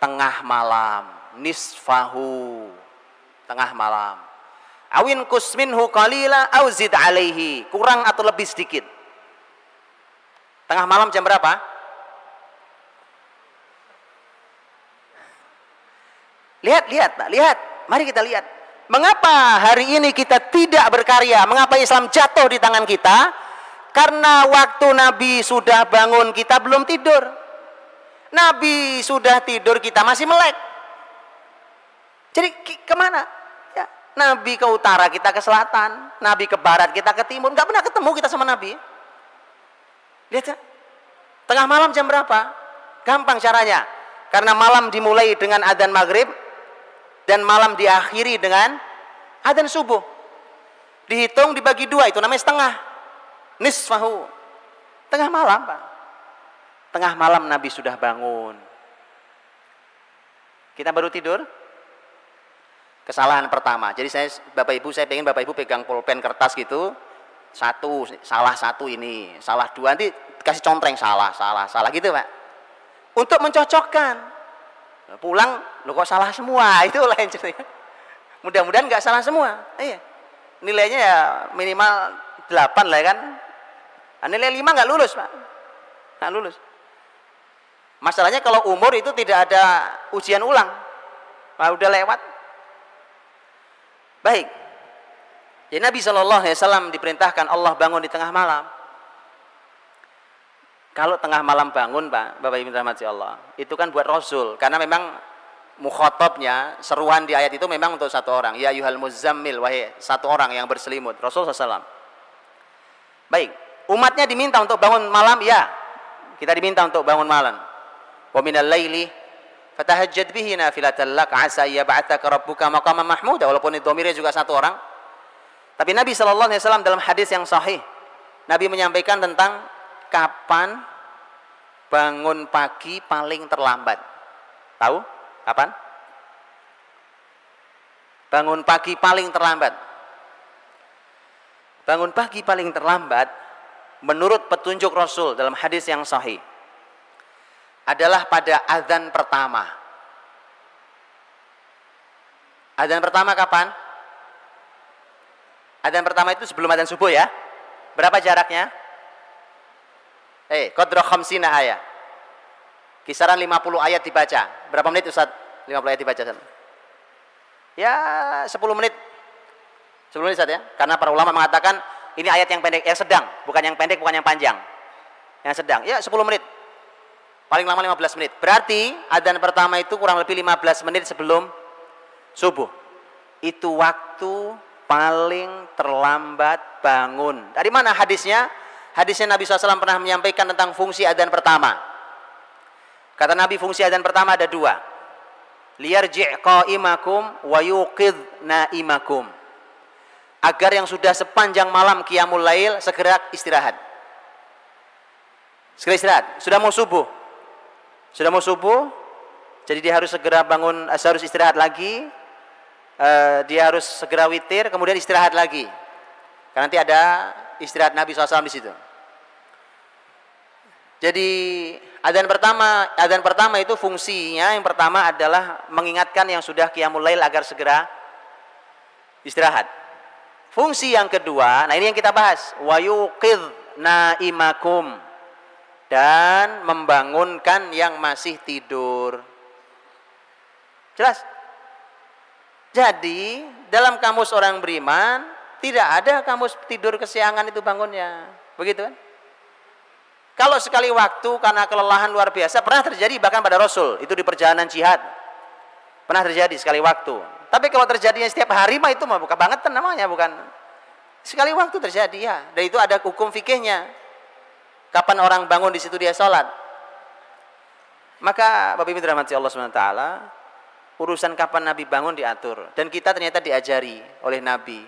tengah malam. Nisfahu. Tengah malam. Awin kusminhu qalila auzid alaihi. Kurang atau lebih sedikit. Tengah malam jam berapa? Lihat, lihat, Pak. Lihat mari kita lihat. Mengapa hari ini kita tidak berkarya? Mengapa Islam jatuh di tangan kita? Karena waktu Nabi sudah bangun kita belum tidur. Nabi sudah tidur kita masih melek. Jadi ke mana? Nabi ke utara kita ke selatan, Nabi ke barat kita ke timur. Nggak pernah ketemu kita sama Nabi. Lihat ya. Tengah malam jam berapa? Gampang caranya. Karena malam dimulai dengan adzan maghrib dan malam diakhiri dengan adzan subuh. Dihitung dibagi dua itu namanya setengah. Nisfahu. Tengah malam Pak. Tengah malam Nabi sudah bangun. Kita baru tidur. Kesalahan pertama. Jadi saya Bapak Ibu saya pengen Bapak Ibu pegang pulpen kertas gitu. Satu, salah satu ini, salah dua nanti kasih contreng salah, salah, salah gitu Pak. Untuk mencocokkan. Pulang, lo kok salah semua, itu lain cerita. Mudah-mudahan nggak salah semua. Iya. Nilainya ya minimal 8 lah kan. Nah, nilai 5 nggak lulus Pak. Nggak lulus. Masalahnya kalau umur itu tidak ada ujian ulang. Nah, udah lewat. Baik. Jadi Nabi Shallallahu Alaihi Wasallam diperintahkan Allah bangun di tengah malam. Kalau tengah malam bangun, Pak, Bapak Ibu rahmati Allah, itu kan buat Rasul, karena memang mukhotabnya seruan di ayat itu memang untuk satu orang. Ya yuhal muzammil, wahai satu orang yang berselimut. Rasul SAW. Baik, umatnya diminta untuk bangun malam, ya. Kita diminta untuk bangun malam. Wa minal laili fatahajjad bihi nafilatan lak asa yab'atsaka rabbuka maqaman mahmuda walaupun itu domirnya juga satu orang. Tapi Nabi sallallahu alaihi wasallam dalam hadis yang sahih Nabi menyampaikan tentang kapan bangun pagi paling terlambat? Tahu? Kapan? Bangun pagi paling terlambat. Bangun pagi paling terlambat menurut petunjuk Rasul dalam hadis yang sahih adalah pada azan pertama. Azan pertama kapan? Azan pertama itu sebelum azan subuh ya. Berapa jaraknya? Eh, qadra khamsina ayat. Kisaran 50 ayat dibaca. Berapa menit Ustaz? 50 ayat dibaca. Ya, 10 menit. 10 menit Ustaz ya. Karena para ulama mengatakan ini ayat yang pendek, yang sedang, bukan yang pendek, bukan yang panjang. Yang sedang. Ya, 10 menit. Paling lama 15 menit. Berarti adzan pertama itu kurang lebih 15 menit sebelum subuh. Itu waktu paling terlambat bangun. Dari mana hadisnya? Hadisnya Nabi SAW pernah menyampaikan tentang fungsi adzan pertama. Kata Nabi fungsi adzan pertama ada dua. Liyarji' qa'imakum wa yuqidh na'imakum. Agar yang sudah sepanjang malam qiyamul lail segera istirahat. Segera istirahat. Sudah mau subuh. Sudah mau subuh. Jadi dia harus segera bangun, eh, harus istirahat lagi. Uh, dia harus segera witir, kemudian istirahat lagi. Karena nanti ada istirahat Nabi SAW di situ. Jadi adzan pertama, adzan pertama itu fungsinya yang pertama adalah mengingatkan yang sudah qiyamul lail agar segera istirahat. Fungsi yang kedua, nah ini yang kita bahas, wa yuqidh naimakum dan membangunkan yang masih tidur. Jelas? Jadi, dalam kamus orang beriman tidak ada kamus tidur kesiangan itu bangunnya. Begitu kan? Kalau sekali waktu karena kelelahan luar biasa pernah terjadi bahkan pada Rasul itu di perjalanan jihad pernah terjadi sekali waktu. Tapi kalau terjadinya setiap hari mah itu mah bukan banget namanya bukan sekali waktu terjadi ya. Dan itu ada hukum fikihnya. Kapan orang bangun di situ dia sholat. Maka Bapak Ibu dirahmati Allah SWT urusan kapan Nabi bangun diatur dan kita ternyata diajari oleh Nabi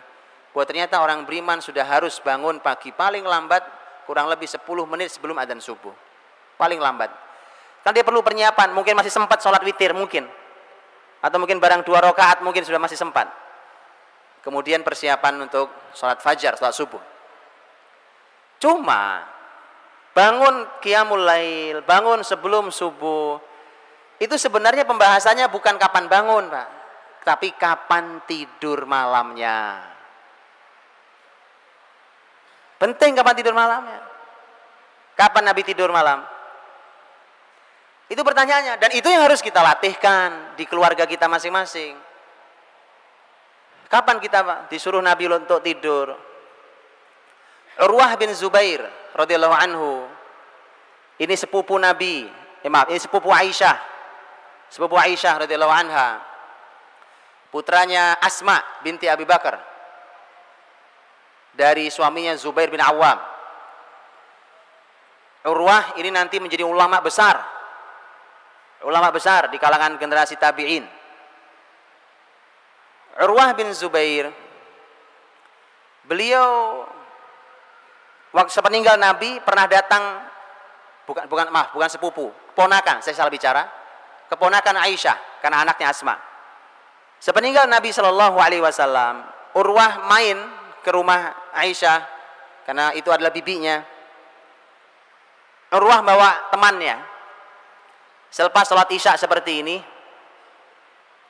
bahwa ternyata orang beriman sudah harus bangun pagi paling lambat kurang lebih 10 menit sebelum adzan subuh. Paling lambat. Kan dia perlu persiapan, mungkin masih sempat sholat witir mungkin. Atau mungkin barang dua rakaat mungkin sudah masih sempat. Kemudian persiapan untuk sholat fajar, sholat subuh. Cuma bangun qiyamul lail, bangun sebelum subuh, itu sebenarnya pembahasannya bukan kapan bangun, Pak. Tapi kapan tidur malamnya. Penting kapan tidur malamnya. Kapan Nabi tidur malam? Itu pertanyaannya dan itu yang harus kita latihkan di keluarga kita masing-masing. Kapan kita Pak, disuruh Nabi untuk tidur? Urwah bin Zubair radhiyallahu anhu. Ini sepupu Nabi. Eh, maaf, ini sepupu Aisyah. Sepupu Aisyah radhiyallahu anha. Putranya Asma binti Abi Bakar. Dari suaminya Zubair bin Awam. Urwah ini nanti menjadi ulama besar. Ulama besar di kalangan generasi tabi'in. Urwah bin Zubair beliau waktu sepeninggal Nabi pernah datang bukan bukan maaf bukan sepupu ponakan saya salah bicara keponakan Aisyah karena anaknya Asma sepeninggal Nabi Shallallahu Alaihi Wasallam Urwah main ke rumah Aisyah karena itu adalah bibinya Urwah bawa temannya selepas sholat isya seperti ini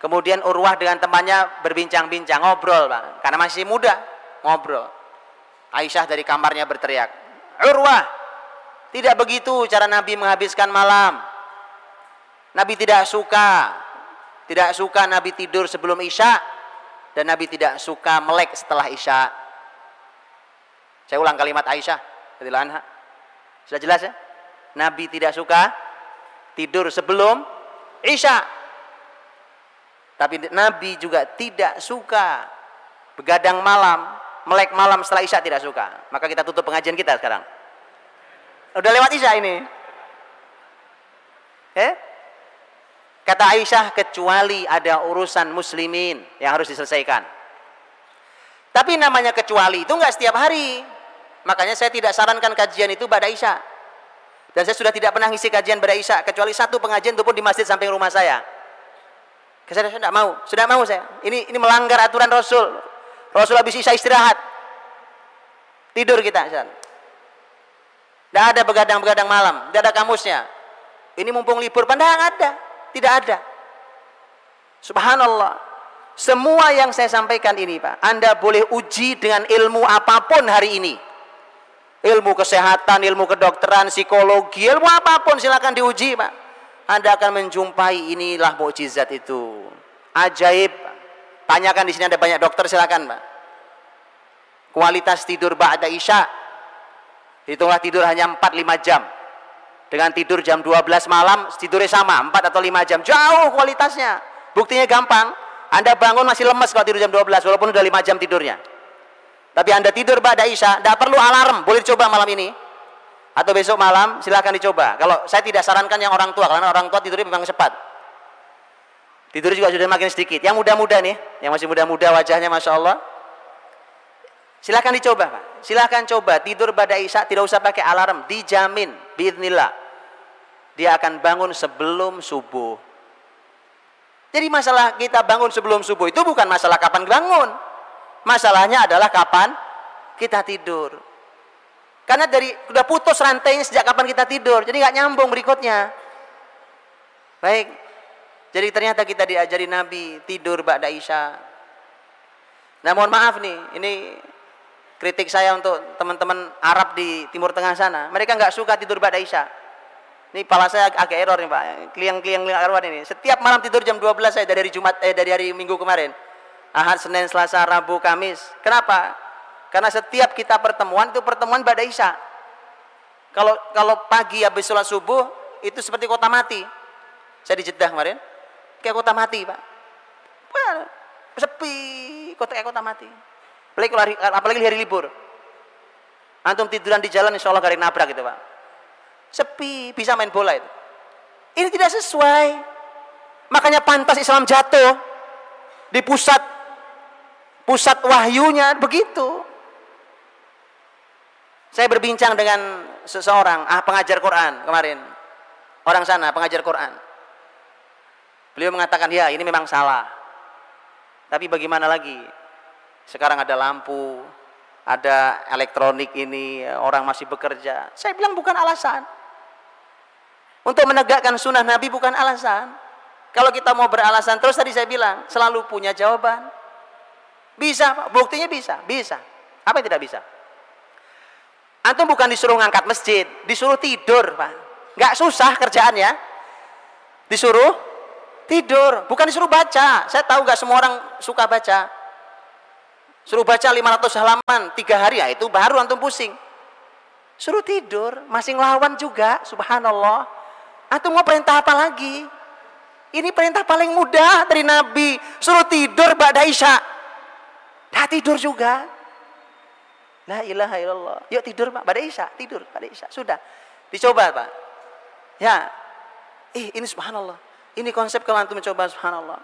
Kemudian Urwah dengan temannya berbincang-bincang, ngobrol. Karena masih muda, ngobrol. Aisyah dari kamarnya berteriak, "Urwah, tidak begitu cara Nabi menghabiskan malam. Nabi tidak suka tidak suka Nabi tidur sebelum Isya dan Nabi tidak suka melek setelah Isya." Saya ulang kalimat Aisyah anha. Sudah jelas ya? Nabi tidak suka tidur sebelum Isya tapi Nabi juga tidak suka begadang malam, melek malam setelah Isya tidak suka. Maka kita tutup pengajian kita sekarang. Udah lewat Isya ini. Eh? Kata Aisyah kecuali ada urusan muslimin yang harus diselesaikan. Tapi namanya kecuali itu enggak setiap hari. Makanya saya tidak sarankan kajian itu pada Isya. Dan saya sudah tidak pernah ngisi kajian pada Isya kecuali satu pengajian itu pun di masjid samping rumah saya. Saya tidak mau, sudah mau saya. Ini ini melanggar aturan Rasul. Rasul habis isya istirahat. Tidur kita. Tidak ada begadang-begadang malam, tidak ada kamusnya. Ini mumpung libur, pandang ada, tidak ada. Subhanallah. Semua yang saya sampaikan ini, Pak, Anda boleh uji dengan ilmu apa pun hari ini. Ilmu kesehatan, ilmu kedokteran, psikologi, ilmu apa pun silakan diuji, Pak. Anda akan menjumpai inilah mukjizat itu. Ajaib. Tanyakan di sini ada banyak dokter silakan, Pak. Kualitas tidur ba'da Isya. Hitunglah tidur hanya 4 5 jam. Dengan tidur jam 12 malam tidurnya sama, 4 atau 5 jam. Jauh kualitasnya. Buktinya gampang. Anda bangun masih lemes kalau tidur jam 12 walaupun udah 5 jam tidurnya. Tapi Anda tidur ba'da Isya, tidak perlu alarm, boleh dicoba malam ini atau besok malam silahkan dicoba kalau saya tidak sarankan yang orang tua karena orang tua tidurnya memang cepat tidur juga sudah makin sedikit. Yang muda-muda nih yang masih muda-muda wajahnya Masya Allah. Silahkan dicoba Pak. Silahkan coba. Tidur pada isya tidak usah pakai alarm. Dijamin biidnillah dia akan bangun sebelum subuh. Jadi masalah kita bangun sebelum subuh itu bukan masalah kapan bangun. Masalahnya adalah kapan kita tidur. Karena dari udah putus rantainya sejak kapan kita tidur, jadi nggak nyambung berikutnya. Baik. Jadi ternyata kita diajari Nabi tidur ba'da Isya. Nah, mohon maaf nih, ini kritik saya untuk teman-teman Arab di Timur Tengah sana. Mereka nggak suka tidur ba'da Isya. Ini pala saya agak error nih Pak. Kliang-kliang arwan ini. Setiap malam tidur jam 12 saya dari Jumat eh dari hari Minggu kemarin. Ahad, Senin, Selasa, Rabu, Kamis. Kenapa? Karena setiap kita pertemuan itu pertemuan pada Isya. Kalau kalau pagi habis sholat subuh itu seperti kota mati. Saya di Jeddah kemarin, kayak kota mati pak. Wah, sepi, kota kayak kota mati. Apalagi, hari, apalagi hari libur. Antum tiduran di jalan, insya Allah garing nabrak gitu pak. Sepi, bisa main bola itu. Ini tidak sesuai. Makanya pantas Islam jatuh di pusat pusat wahyunya begitu. Saya berbincang dengan seseorang, ah pengajar Quran kemarin. Orang sana pengajar Quran. Beliau mengatakan, "Ya, ini memang salah." Tapi bagaimana lagi? Sekarang ada lampu, ada elektronik ini, orang masih bekerja. Saya bilang bukan alasan. Untuk menegakkan sunnah Nabi bukan alasan. Kalau kita mau beralasan terus tadi saya bilang selalu punya jawaban. Bisa. Buktinya bisa, bisa. Apa yang tidak bisa? Antum bukan disuruh ngangkat masjid, disuruh tidur, Pak. Nggak susah kerjaannya. Disuruh tidur, bukan disuruh baca. Saya tahu nggak semua orang suka baca. Suruh baca 500 halaman, tiga hari, ya itu baru antum pusing. Suruh tidur, masih ngelawan juga, subhanallah. Antum mau perintah apa lagi? Ini perintah paling mudah dari Nabi. Suruh tidur Ba'da Isya. Dah tidur juga. La ilaha illallah. Yuk tidur Pak, Ba'da Isya, tidur Ba'da Isya. Sudah. Dicoba Pak. Ya. Ih, ini subhanallah. Ini konsep kalau antum mencoba subhanallah.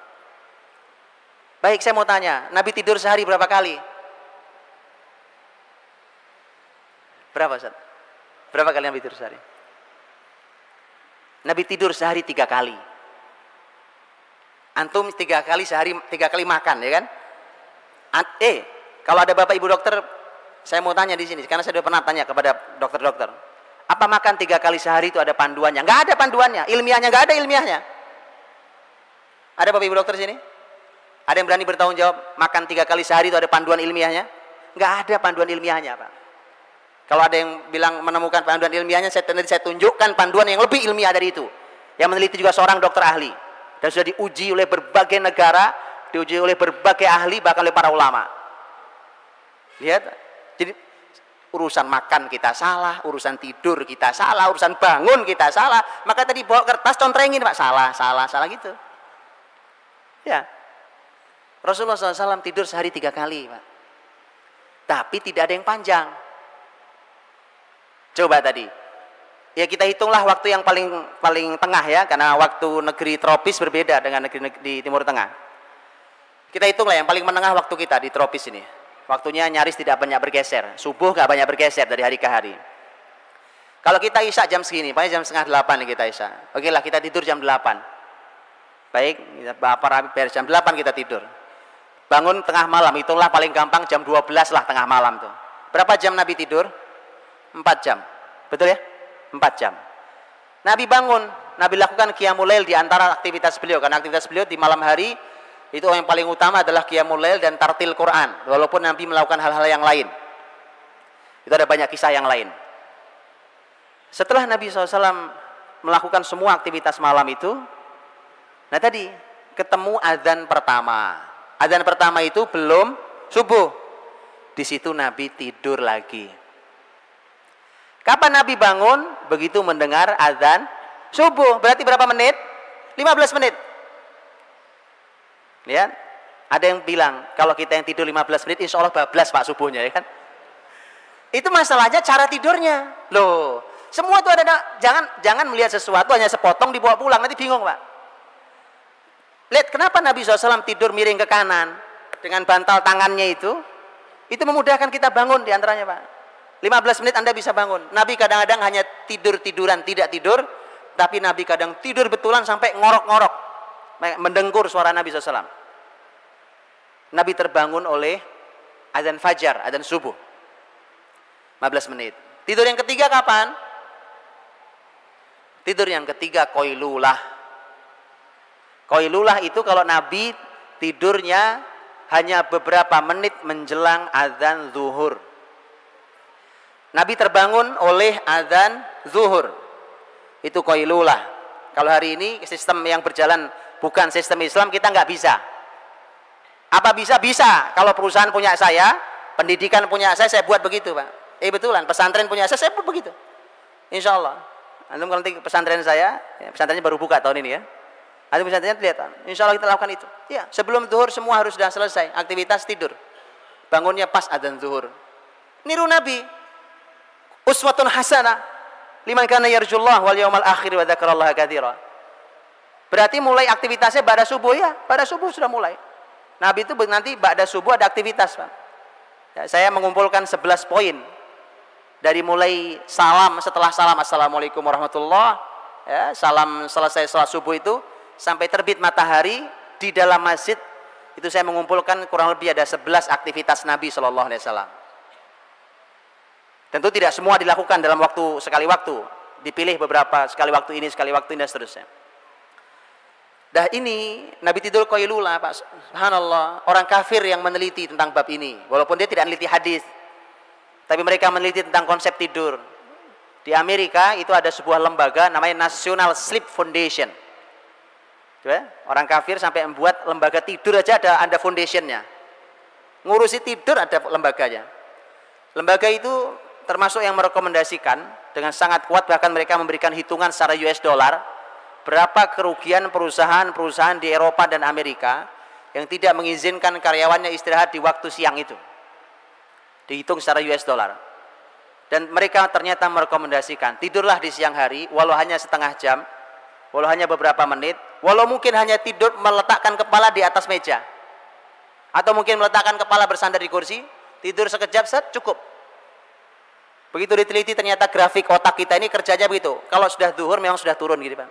Baik, saya mau tanya, Nabi tidur sehari berapa kali? Berapa, Ustaz? Berapa kali Nabi tidur sehari? Nabi tidur sehari tiga kali. Antum tiga kali sehari, tiga kali makan, ya kan? eh, kalau ada bapak ibu dokter, saya mau tanya di sini, karena saya sudah pernah tanya kepada dokter-dokter. Apa makan tiga kali sehari itu ada panduannya? Nggak ada panduannya, ilmiahnya nggak ada ilmiahnya. Ada bapak ibu dokter sini? Ada yang berani bertanggung jawab makan tiga kali sehari itu ada panduan ilmiahnya? Nggak ada panduan ilmiahnya, Pak. Kalau ada yang bilang menemukan panduan ilmiahnya, saya, saya tunjukkan panduan yang lebih ilmiah dari itu. Yang meneliti juga seorang dokter ahli dan sudah diuji oleh berbagai negara, diuji oleh berbagai ahli bahkan oleh para ulama. Lihat, jadi urusan makan kita salah, urusan tidur kita salah, urusan bangun kita salah. Maka tadi bawa kertas contrengin pak salah, salah, salah gitu. Ya, Rasulullah SAW tidur sehari tiga kali pak. Tapi tidak ada yang panjang. Coba tadi, ya kita hitunglah waktu yang paling paling tengah ya karena waktu negeri tropis berbeda dengan negeri, negeri di timur tengah. Kita hitunglah yang paling menengah waktu kita di tropis ini. Waktunya nyaris tidak banyak bergeser. Subuh nggak banyak bergeser dari hari ke hari. Kalau kita isya jam segini paling jam setengah delapan kita isya. Oke lah kita tidur jam delapan baik rapi beres jam delapan kita tidur. Bangun tengah malam itulah paling gampang jam 12 lah tengah malam tuh. Berapa jam Nabi tidur? Empat jam. Betul ya? Empat jam. Nabi bangun, Nabi lakukan qiyamul lail di antara aktivitas beliau. Karena aktivitas beliau di malam hari itu yang paling utama adalah qiyamul lail dan tartil Quran. Walaupun Nabi melakukan hal-hal yang lain. Itu ada banyak kisah yang lain. Setelah Nabi SAW melakukan semua aktivitas malam itu, nah tadi ketemu adzan pertama. Adzan pertama itu belum subuh. Di situ Nabi tidur lagi. Kapan Nabi bangun? Begitu mendengar azan subuh. Berarti berapa menit? 15 menit. Lihat. Ada yang bilang, kalau kita yang tidur 15 menit, insya Allah bablas Pak subuhnya, ya kan? Itu masalahnya cara tidurnya. Loh, semua itu ada, jangan jangan melihat sesuatu hanya sepotong dibawa pulang, nanti bingung Pak. Lihat, kenapa Nabi SAW tidur miring ke kanan dengan bantal tangannya itu? Itu memudahkan kita bangun di antaranya Pak. 15 menit Anda bisa bangun. Nabi kadang-kadang hanya tidur-tiduran, tidak tidur, tapi Nabi kadang tidur betulan sampai ngorok-ngorok, mendengkur suara Nabi SAW. Nabi terbangun oleh azan fajar, azan subuh. 15 menit. Tidur yang ketiga kapan? Tidur yang ketiga koilulah. Koilulah itu kalau Nabi tidurnya hanya beberapa menit menjelang azan zuhur. Nabi terbangun oleh azan zuhur. Itu koilulah. Kalau hari ini sistem yang berjalan bukan sistem Islam kita nggak bisa. Apa bisa? Bisa. Kalau perusahaan punya saya, pendidikan punya saya, saya buat begitu, Pak. Eh betulan, pesantren punya saya, saya buat begitu. Insya Allah. Nanti pesantren saya, ya, pesantrennya baru buka tahun ini ya. Antum pesantrennya lihat, insya Allah kita lakukan itu. Ya, sebelum zuhur semua harus sudah selesai. Aktivitas tidur. Bangunnya pas adzan zuhur. Niru Nabi, uswatun hasanah liman kana yarjullah wal yawmal akhir wa dzakarallaha katsira. Berarti mulai aktivitasnya pada subuh ya, pada subuh sudah mulai. Nabi itu nanti pada subuh ada aktivitas, Pak. Ya, saya mengumpulkan 11 poin. Dari mulai salam setelah salam assalamualaikum warahmatullah ya, salam selesai sholat subuh itu sampai terbit matahari di dalam masjid itu saya mengumpulkan kurang lebih ada 11 aktivitas Nabi Shallallahu Alaihi Wasallam. Tentu tidak semua dilakukan dalam waktu sekali waktu. Dipilih beberapa sekali waktu ini, sekali waktu ini dan seterusnya. Dah ini Nabi tidur koilula Pak Subhanallah Orang kafir yang meneliti tentang bab ini Walaupun dia tidak meneliti hadis Tapi mereka meneliti tentang konsep tidur Di Amerika itu ada sebuah lembaga Namanya National Sleep Foundation Coba, Orang kafir sampai membuat lembaga tidur aja ada, ada foundationnya Ngurusi tidur ada lembaganya. Lembaga itu termasuk yang merekomendasikan dengan sangat kuat bahkan mereka memberikan hitungan secara US dollar berapa kerugian perusahaan-perusahaan di Eropa dan Amerika yang tidak mengizinkan karyawannya istirahat di waktu siang itu. Dihitung secara US dollar. Dan mereka ternyata merekomendasikan tidurlah di siang hari walau hanya setengah jam, walau hanya beberapa menit, walau mungkin hanya tidur meletakkan kepala di atas meja. Atau mungkin meletakkan kepala bersandar di kursi, tidur sekejap set cukup. Begitu diteliti ternyata grafik otak kita ini kerjanya begitu. Kalau sudah duhur memang sudah turun gitu Pak.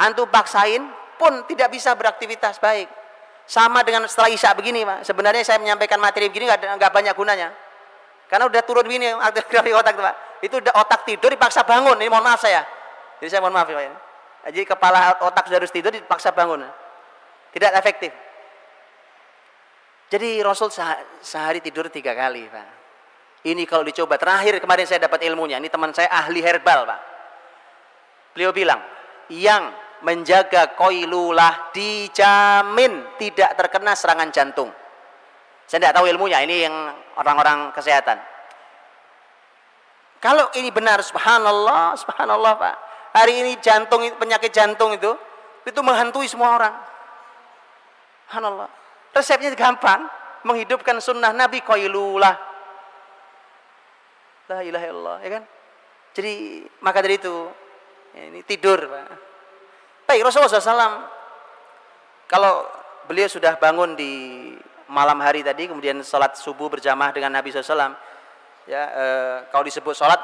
Antum paksain pun tidak bisa beraktivitas baik. Sama dengan setelah isya begini Pak. Sebenarnya saya menyampaikan materi begini nggak banyak gunanya. Karena udah turun begini grafik otak Pak. Itu udah otak tidur dipaksa bangun. Ini mohon maaf saya. Jadi saya mohon maaf ya Pak. Jadi kepala otak sudah harus tidur dipaksa bangun. Tidak efektif. Jadi Rasul sehari tidur tiga kali Pak. Ini kalau dicoba. Terakhir kemarin saya dapat ilmunya. Ini teman saya ahli herbal Pak. Beliau bilang, yang menjaga koilulah dijamin tidak terkena serangan jantung. Saya tidak tahu ilmunya, ini yang orang-orang kesehatan. Kalau ini benar, subhanallah, subhanallah Pak. Hari ini jantung, penyakit jantung itu, itu menghantui semua orang. Subhanallah. Resepnya gampang, menghidupkan sunnah Nabi koilulah. La ilaha illallah, ya kan? Jadi, maka dari itu, ya ini tidur. Baik, Rasulullah SAW, kalau beliau sudah bangun di malam hari tadi kemudian sholat subuh berjamaah dengan Nabi SAW ya e, kalau disebut sholat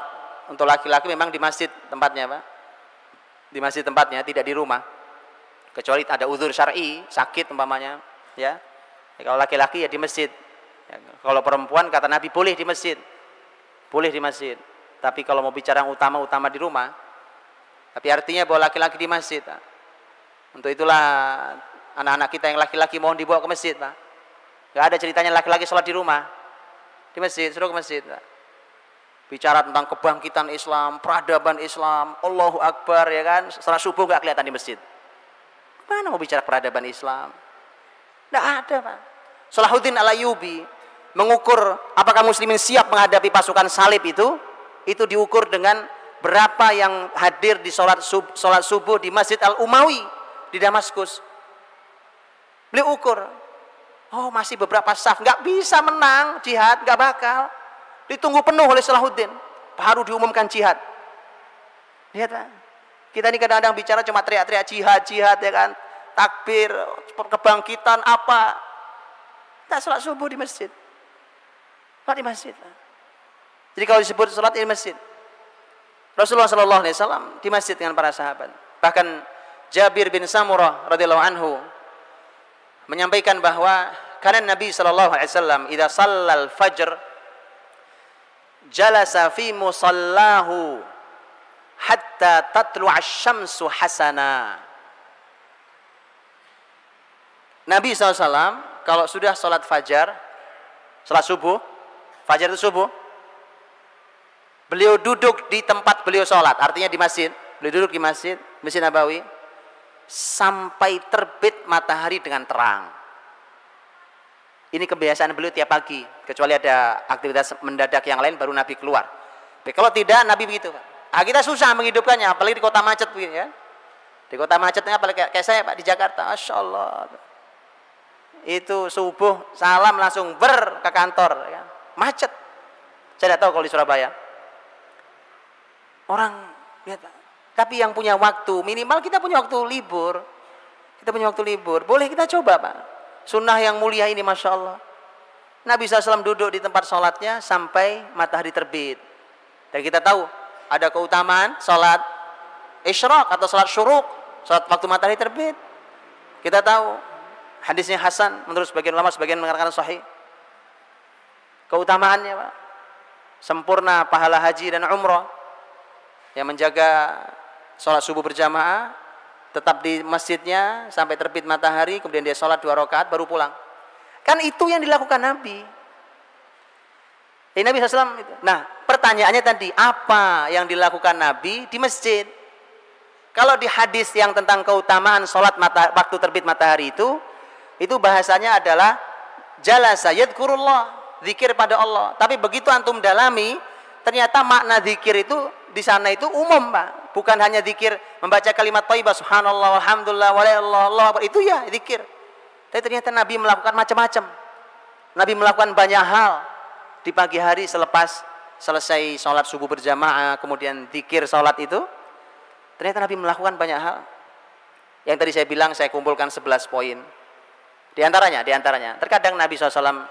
untuk laki-laki memang di masjid tempatnya pak di masjid tempatnya tidak di rumah kecuali ada uzur syar'i sakit umpamanya ya, ya kalau laki-laki ya di masjid ya, kalau perempuan kata Nabi boleh di masjid boleh di masjid tapi kalau mau bicara yang utama utama di rumah tapi artinya bahwa laki-laki di masjid pak. untuk itulah anak-anak kita yang laki-laki mohon dibawa ke masjid pak Gak ada ceritanya laki-laki sholat di rumah. Di masjid, suruh ke masjid. Bicara tentang kebangkitan Islam, peradaban Islam, Allahu Akbar, ya kan? Setelah subuh gak kelihatan di masjid. Mana mau bicara peradaban Islam? Tidak ada, Pak. Salahuddin al-Ayubi mengukur apakah muslimin siap menghadapi pasukan salib itu, itu diukur dengan berapa yang hadir di sholat, sub, sholat subuh di Masjid Al-Umawi di Damaskus. Beliau ukur, Oh masih beberapa saf, nggak bisa menang jihad, nggak bakal. Ditunggu penuh oleh Salahuddin, baru diumumkan jihad. Lihat Pak, kita ini kadang-kadang bicara cuma teriak-teriak jihad, jihad ya kan, takbir, kebangkitan apa. Tak sholat subuh di masjid. Sholat di masjid. Jadi kalau disebut sholat di masjid. Rasulullah Shallallahu Alaihi Wasallam di masjid dengan para sahabat. Bahkan Jabir bin Samurah radhiyallahu anhu menyampaikan bahwa karena Nabi sallallahu alaihi wasallam idza shallal fajr jalasa fi musallahu hatta tatlu asy-syamsu hasana. Nabi SAW kalau sudah sholat fajar, sholat subuh, fajar itu subuh, beliau duduk di tempat beliau sholat, artinya di masjid, beliau duduk di masjid, Masjid Nabawi, sampai terbit matahari dengan terang. Ini kebiasaan beliau tiap pagi, kecuali ada aktivitas mendadak yang lain baru Nabi keluar. Tapi kalau tidak Nabi begitu. Ah, kita susah menghidupkannya, apalagi di kota macet begini ya. Di kota macetnya apalagi kayak saya Pak di Jakarta, Masya Allah. Itu subuh salam langsung ber ke kantor, ya. macet. Saya tidak tahu kalau di Surabaya. Orang lihat tapi yang punya waktu, minimal kita punya waktu libur. Kita punya waktu libur. Boleh kita coba Pak. Sunnah yang mulia ini Masya Allah. Nabi SAW duduk di tempat sholatnya sampai matahari terbit. Dan kita tahu ada keutamaan sholat isyraq atau sholat syuruk. Sholat waktu matahari terbit. Kita tahu hadisnya Hasan menurut sebagian ulama sebagian mengatakan sahih. Keutamaannya Pak. Sempurna pahala haji dan umrah yang menjaga sholat subuh berjamaah, tetap di masjidnya sampai terbit matahari, kemudian dia sholat dua rakaat baru pulang. Kan itu yang dilakukan Nabi. Eh, Nabi SAW. Nah, pertanyaannya tadi, apa yang dilakukan Nabi di masjid? Kalau di hadis yang tentang keutamaan sholat mata, waktu terbit matahari itu, itu bahasanya adalah jalasa yadkurullah, zikir pada Allah. Tapi begitu antum dalami, ternyata makna zikir itu di sana itu umum, Pak. Bukan hanya zikir membaca kalimat thayyibah subhanallah walhamdulillah walallah Allah itu ya zikir. Tapi ternyata Nabi melakukan macam-macam. Nabi melakukan banyak hal di pagi hari selepas selesai sholat subuh berjamaah, kemudian zikir sholat itu. Ternyata Nabi melakukan banyak hal. Yang tadi saya bilang saya kumpulkan 11 poin. Di antaranya, di antaranya. Terkadang Nabi SAW,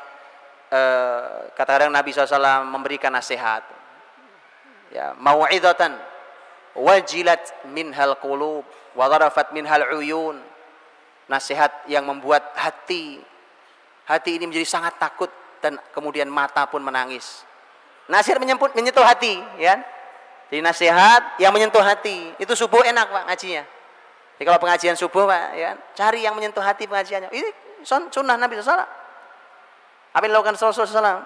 eh, Nabi SAW memberikan nasihat. Ya, mau'idhatan wajilat minhal qulub wa dharafat minhal uyun. Nasihat yang membuat hati hati ini menjadi sangat takut dan kemudian mata pun menangis. Nasihat menyemput, menyentuh hati, ya. Jadi nasihat yang menyentuh hati. Itu subuh enak, Pak, ngajinya. Jadi kalau pengajian subuh, Pak, ya, cari yang menyentuh hati pengajiannya. Ini sunnah Nabi SAW. Apa yang dilakukan Rasulullah SAW?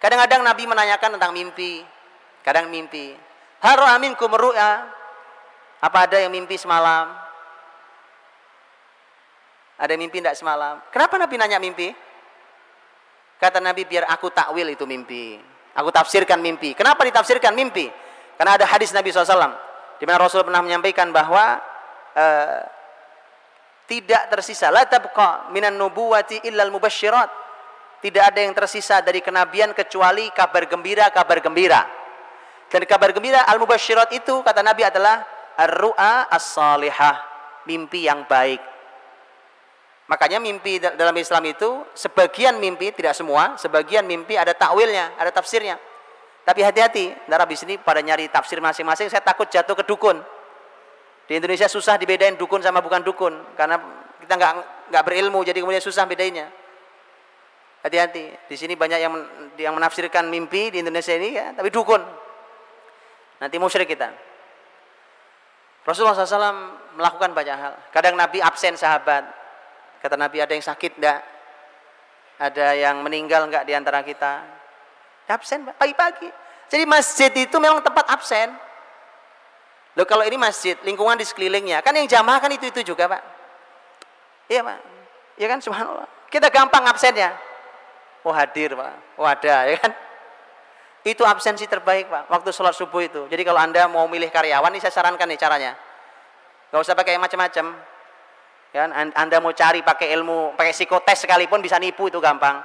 Kadang-kadang Nabi menanyakan tentang mimpi. Kadang mimpi. Haru aminkum ru'ya. Apa ada yang mimpi semalam? Ada mimpi tidak semalam? Kenapa Nabi nanya mimpi? Kata Nabi biar aku takwil itu mimpi. Aku tafsirkan mimpi. Kenapa ditafsirkan mimpi? Karena ada hadis Nabi SAW. Di mana Rasul pernah menyampaikan bahwa uh, tidak tersisa. La tabqa minan nubuwati illal mubasyirat. Tidak ada yang tersisa dari kenabian kecuali kabar gembira, kabar gembira. Dan kabar gembira al-mubasyirat itu kata Nabi adalah ar-ru'a as-salihah. Mimpi yang baik. Makanya mimpi dalam Islam itu sebagian mimpi tidak semua, sebagian mimpi ada takwilnya, ada tafsirnya. Tapi hati-hati, darah di sini pada nyari tafsir masing-masing, saya takut jatuh ke dukun. Di Indonesia susah dibedain dukun sama bukan dukun karena kita nggak nggak berilmu jadi kemudian susah bedainya. Hati-hati. Di sini banyak yang yang menafsirkan mimpi di Indonesia ini ya, tapi dukun. Nanti musyrik kita. Rasulullah SAW melakukan banyak hal. Kadang Nabi absen sahabat, Kata Nabi ada yang sakit enggak? Ada yang meninggal enggak di antara kita? Absen pagi-pagi. Jadi masjid itu memang tempat absen. Loh kalau ini masjid, lingkungan di sekelilingnya, kan yang jamaah kan itu-itu juga Pak. Iya Pak. Iya kan subhanallah. Kita gampang absennya. Oh hadir Pak. Oh ada ya kan. Itu absensi terbaik Pak, waktu sholat subuh itu. Jadi kalau Anda mau milih karyawan, ini saya sarankan nih caranya. Gak usah pakai macam-macam Ya, anda mau cari pakai ilmu, pakai psikotes sekalipun bisa nipu itu gampang.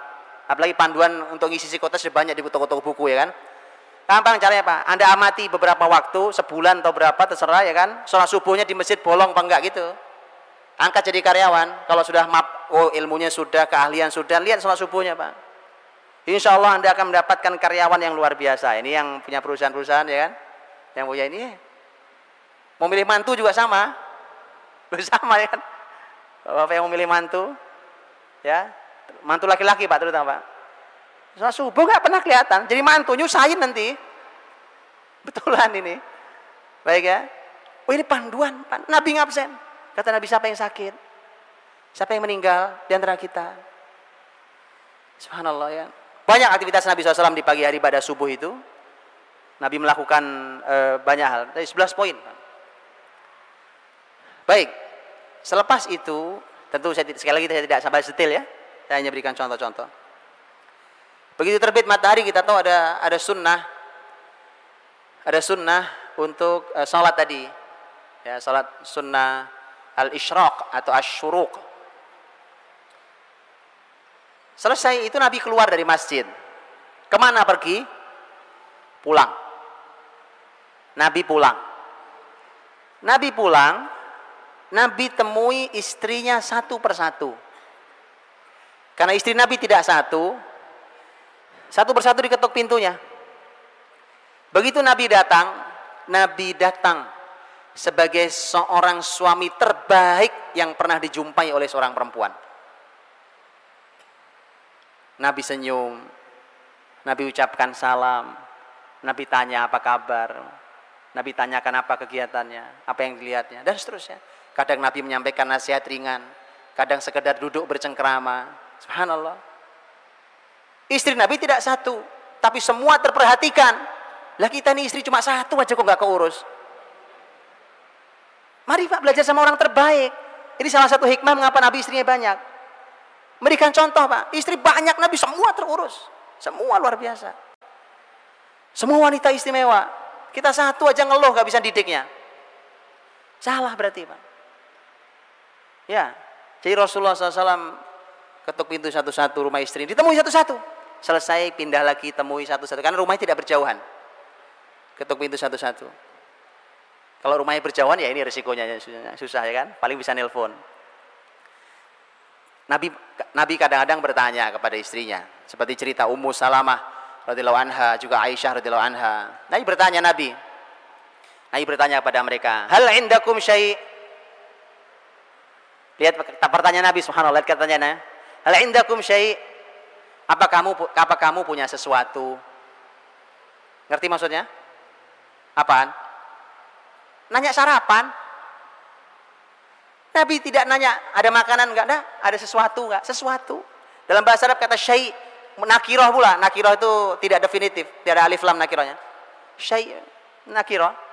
Apalagi panduan untuk ngisi psikotes banyak di toko-toko buku ya kan. Gampang caranya Pak. Anda amati beberapa waktu, sebulan atau berapa terserah ya kan. Sholat subuhnya di masjid bolong apa enggak gitu. Angkat jadi karyawan. Kalau sudah map, oh ilmunya sudah, keahlian sudah, lihat sholat subuhnya Pak. Insya Allah Anda akan mendapatkan karyawan yang luar biasa. Ini yang punya perusahaan-perusahaan ya kan. Yang punya ini. Memilih mantu juga sama. Sama ya kan Bapak yang memilih mantu, ya, mantu laki-laki Pak terutama Pak. Sholat subuh nggak pernah kelihatan, jadi mantu nyusahin nanti. Betulan ini. Baik ya. Oh ini panduan, Pak. Nabi ngabsen. Kata Nabi siapa yang sakit? Siapa yang meninggal di antara kita? Subhanallah ya. Banyak aktivitas Nabi SAW di pagi hari pada subuh itu. Nabi melakukan e, banyak hal. Dari 11 poin. Baik. Selepas itu, tentu saya sekali lagi saya tidak sampai detail ya. Saya hanya berikan contoh-contoh. Begitu terbit matahari kita tahu ada ada sunnah, ada sunnah untuk uh, sholat tadi, ya sholat sunnah al ishraq atau asyuruk. Selesai itu Nabi keluar dari masjid. Ke mana pergi? Pulang. Nabi pulang. Nabi pulang, Nabi temui istrinya satu persatu. Karena istri Nabi tidak satu, satu persatu diketuk pintunya. Begitu Nabi datang, Nabi datang sebagai seorang suami terbaik yang pernah dijumpai oleh seorang perempuan. Nabi senyum, Nabi ucapkan salam, Nabi tanya apa kabar, Nabi tanyakan apa kegiatannya, apa yang dilihatnya, dan seterusnya. Kadang Nabi menyampaikan nasihat ringan, kadang sekedar duduk bercengkrama. Subhanallah. Istri Nabi tidak satu, tapi semua terperhatikan. Lah kita ini istri cuma satu aja kok nggak keurus. Mari Pak belajar sama orang terbaik. Ini salah satu hikmah mengapa Nabi istrinya banyak. Memberikan contoh Pak, istri banyak Nabi semua terurus. Semua luar biasa. Semua wanita istimewa. Kita satu aja ngeluh gak bisa didiknya. Salah berarti Pak. Ya, jadi Rasulullah SAW ketuk pintu satu-satu rumah istri, ditemui satu-satu. Selesai pindah lagi temui satu-satu karena rumahnya tidak berjauhan. Ketuk pintu satu-satu. Kalau rumahnya berjauhan ya ini resikonya susah ya kan, paling bisa nelpon. Nabi Nabi kadang-kadang bertanya kepada istrinya, seperti cerita Ummu Salamah radhiyallahu anha, juga Aisyah radhiyallahu anha. Nabi bertanya Nabi. Nabi bertanya kepada mereka, "Hal indakum syai'?" Lihat pertanyaan Nabi subhanallah, lihat katanya, "Hal indakum syai'?" Apa kamu apa kamu punya sesuatu? Ngerti maksudnya? Apaan? Nanya sarapan. Nabi tidak nanya ada makanan enggak ada, ada sesuatu enggak? Sesuatu. Dalam bahasa Arab kata syai nakiroh pula. Nakiroh itu tidak definitif, tidak ada alif lam nakirohnya. Syai nakiroh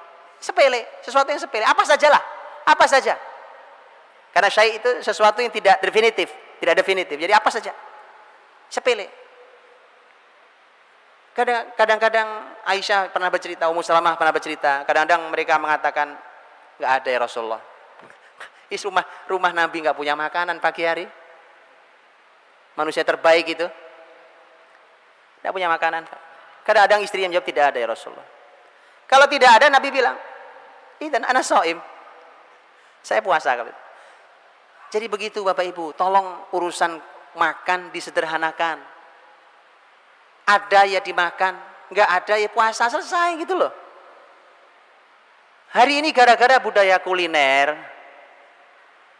sepele, sesuatu yang sepele. Apa sajalah, apa saja. Karena syai itu sesuatu yang tidak definitif, tidak definitif. Jadi apa saja, sepele. Kadang-kadang Aisyah pernah bercerita, Ummu Salamah pernah bercerita. Kadang-kadang mereka mengatakan, nggak ada ya Rasulullah. Is rumah rumah Nabi nggak punya makanan pagi hari. Manusia terbaik itu. Tidak punya makanan. Kadang-kadang yang jawab tidak ada ya Rasulullah. Kalau tidak ada Nabi bilang, dan anak soim. Saya puasa. Jadi begitu Bapak Ibu, tolong urusan makan disederhanakan. Ada ya dimakan, nggak ada ya puasa selesai gitu loh. Hari ini gara-gara budaya kuliner,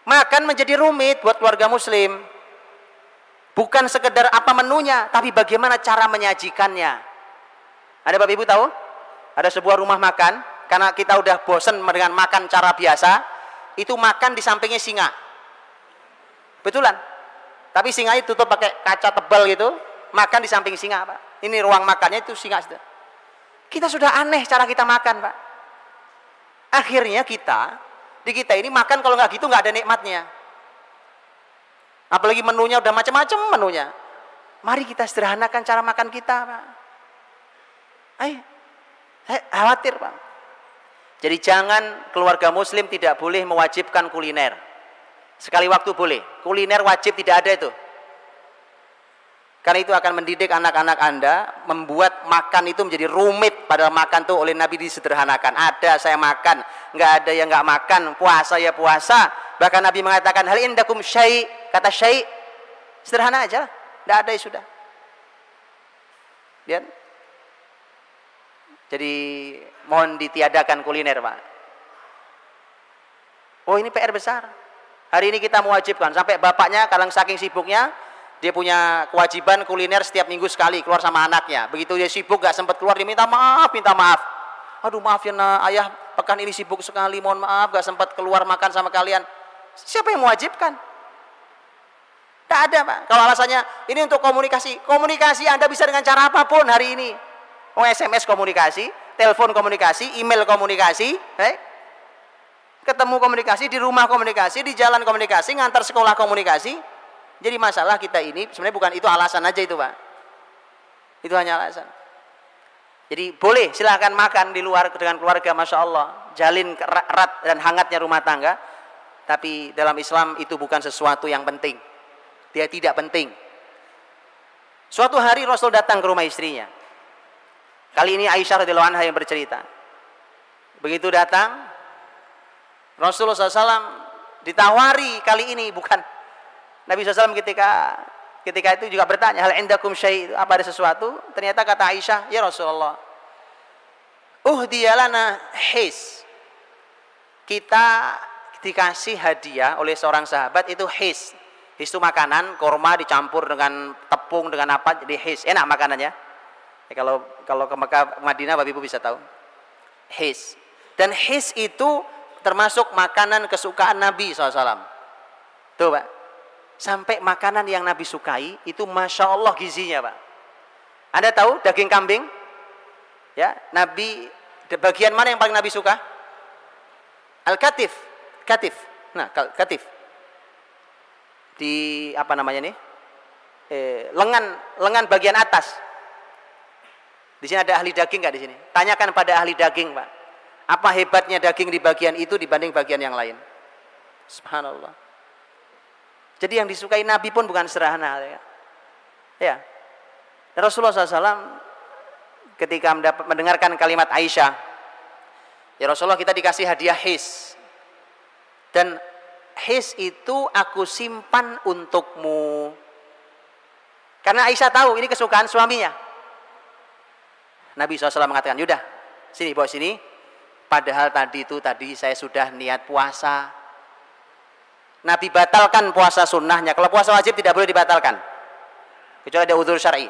Makan menjadi rumit buat keluarga muslim. Bukan sekedar apa menunya, tapi bagaimana cara menyajikannya. Ada Bapak Ibu tahu? Ada sebuah rumah makan, karena kita udah bosen dengan makan cara biasa, itu makan di sampingnya singa. Betulan. Tapi singa itu tutup pakai kaca tebal gitu, makan di samping singa, Pak. Ini ruang makannya itu singa. Kita sudah aneh cara kita makan, Pak. Akhirnya kita di kita ini makan kalau nggak gitu nggak ada nikmatnya. Apalagi menunya udah macam-macam menunya. Mari kita sederhanakan cara makan kita, Pak. Ayo, saya khawatir, Pak. Jadi jangan keluarga muslim tidak boleh mewajibkan kuliner. Sekali waktu boleh. Kuliner wajib tidak ada itu. Karena itu akan mendidik anak-anak Anda, membuat makan itu menjadi rumit. Padahal makan tuh oleh Nabi disederhanakan. Ada saya makan, nggak ada yang nggak makan. Puasa ya puasa. Bahkan Nabi mengatakan hal indakum syai. Kata syai, sederhana aja. Nggak ada ya sudah. Lihat. Jadi mohon ditiadakan kuliner, Pak. Oh ini PR besar. Hari ini kita mewajibkan sampai bapaknya kadang saking sibuknya dia punya kewajiban kuliner setiap minggu sekali keluar sama anaknya. Begitu dia sibuk gak sempat keluar dia minta maaf, minta maaf. Aduh maaf ya nah, ayah pekan ini sibuk sekali, mohon maaf gak sempat keluar makan sama kalian. Siapa yang mewajibkan? Tidak ada pak. Kalau alasannya ini untuk komunikasi, komunikasi anda bisa dengan cara apa pun hari ini. Mau SMS komunikasi, telepon komunikasi, email komunikasi, eh? ketemu komunikasi di rumah komunikasi, di jalan komunikasi, ngantar sekolah komunikasi, jadi masalah kita ini sebenarnya bukan itu alasan aja itu pak. Itu hanya alasan. Jadi boleh silahkan makan di luar dengan keluarga, masya Allah, jalin erat dan hangatnya rumah tangga. Tapi dalam Islam itu bukan sesuatu yang penting. Dia tidak penting. Suatu hari Rasul datang ke rumah istrinya. Kali ini Aisyah radhiyallahu anha yang bercerita. Begitu datang, Rasulullah SAW ditawari kali ini bukan Nabi SAW ketika ketika itu juga bertanya hal indakum syai? Apa ada sesuatu? Ternyata kata Aisyah ya Rasulullah uhdiyalana his. Kita dikasih hadiah oleh seorang sahabat itu his. His itu makanan korma dicampur dengan tepung dengan apa jadi his. Enak makanannya. Ya, kalau kalau ke Mekah Madinah Bapak Ibu bisa tahu. His. Dan his itu termasuk makanan kesukaan Nabi SAW tuh Pak sampai makanan yang Nabi sukai itu masya Allah gizinya pak anda tahu daging kambing ya Nabi bagian mana yang paling Nabi suka al katif katif nah katif di apa namanya nih eh, lengan lengan bagian atas. Di sini ada ahli daging nggak di sini? Tanyakan pada ahli daging, Pak. Apa hebatnya daging di bagian itu dibanding bagian yang lain? Subhanallah. Jadi yang disukai Nabi pun bukan sederhana. Ya. ya. Rasulullah SAW ketika mendengarkan kalimat Aisyah, ya Rasulullah kita dikasih hadiah his. Dan his itu aku simpan untukmu. Karena Aisyah tahu ini kesukaan suaminya. Nabi SAW mengatakan, yaudah sini bawa sini. Padahal tadi itu tadi saya sudah niat puasa. Nabi batalkan puasa sunnahnya. Kalau puasa wajib tidak boleh dibatalkan. Kecuali ada udur syar'i.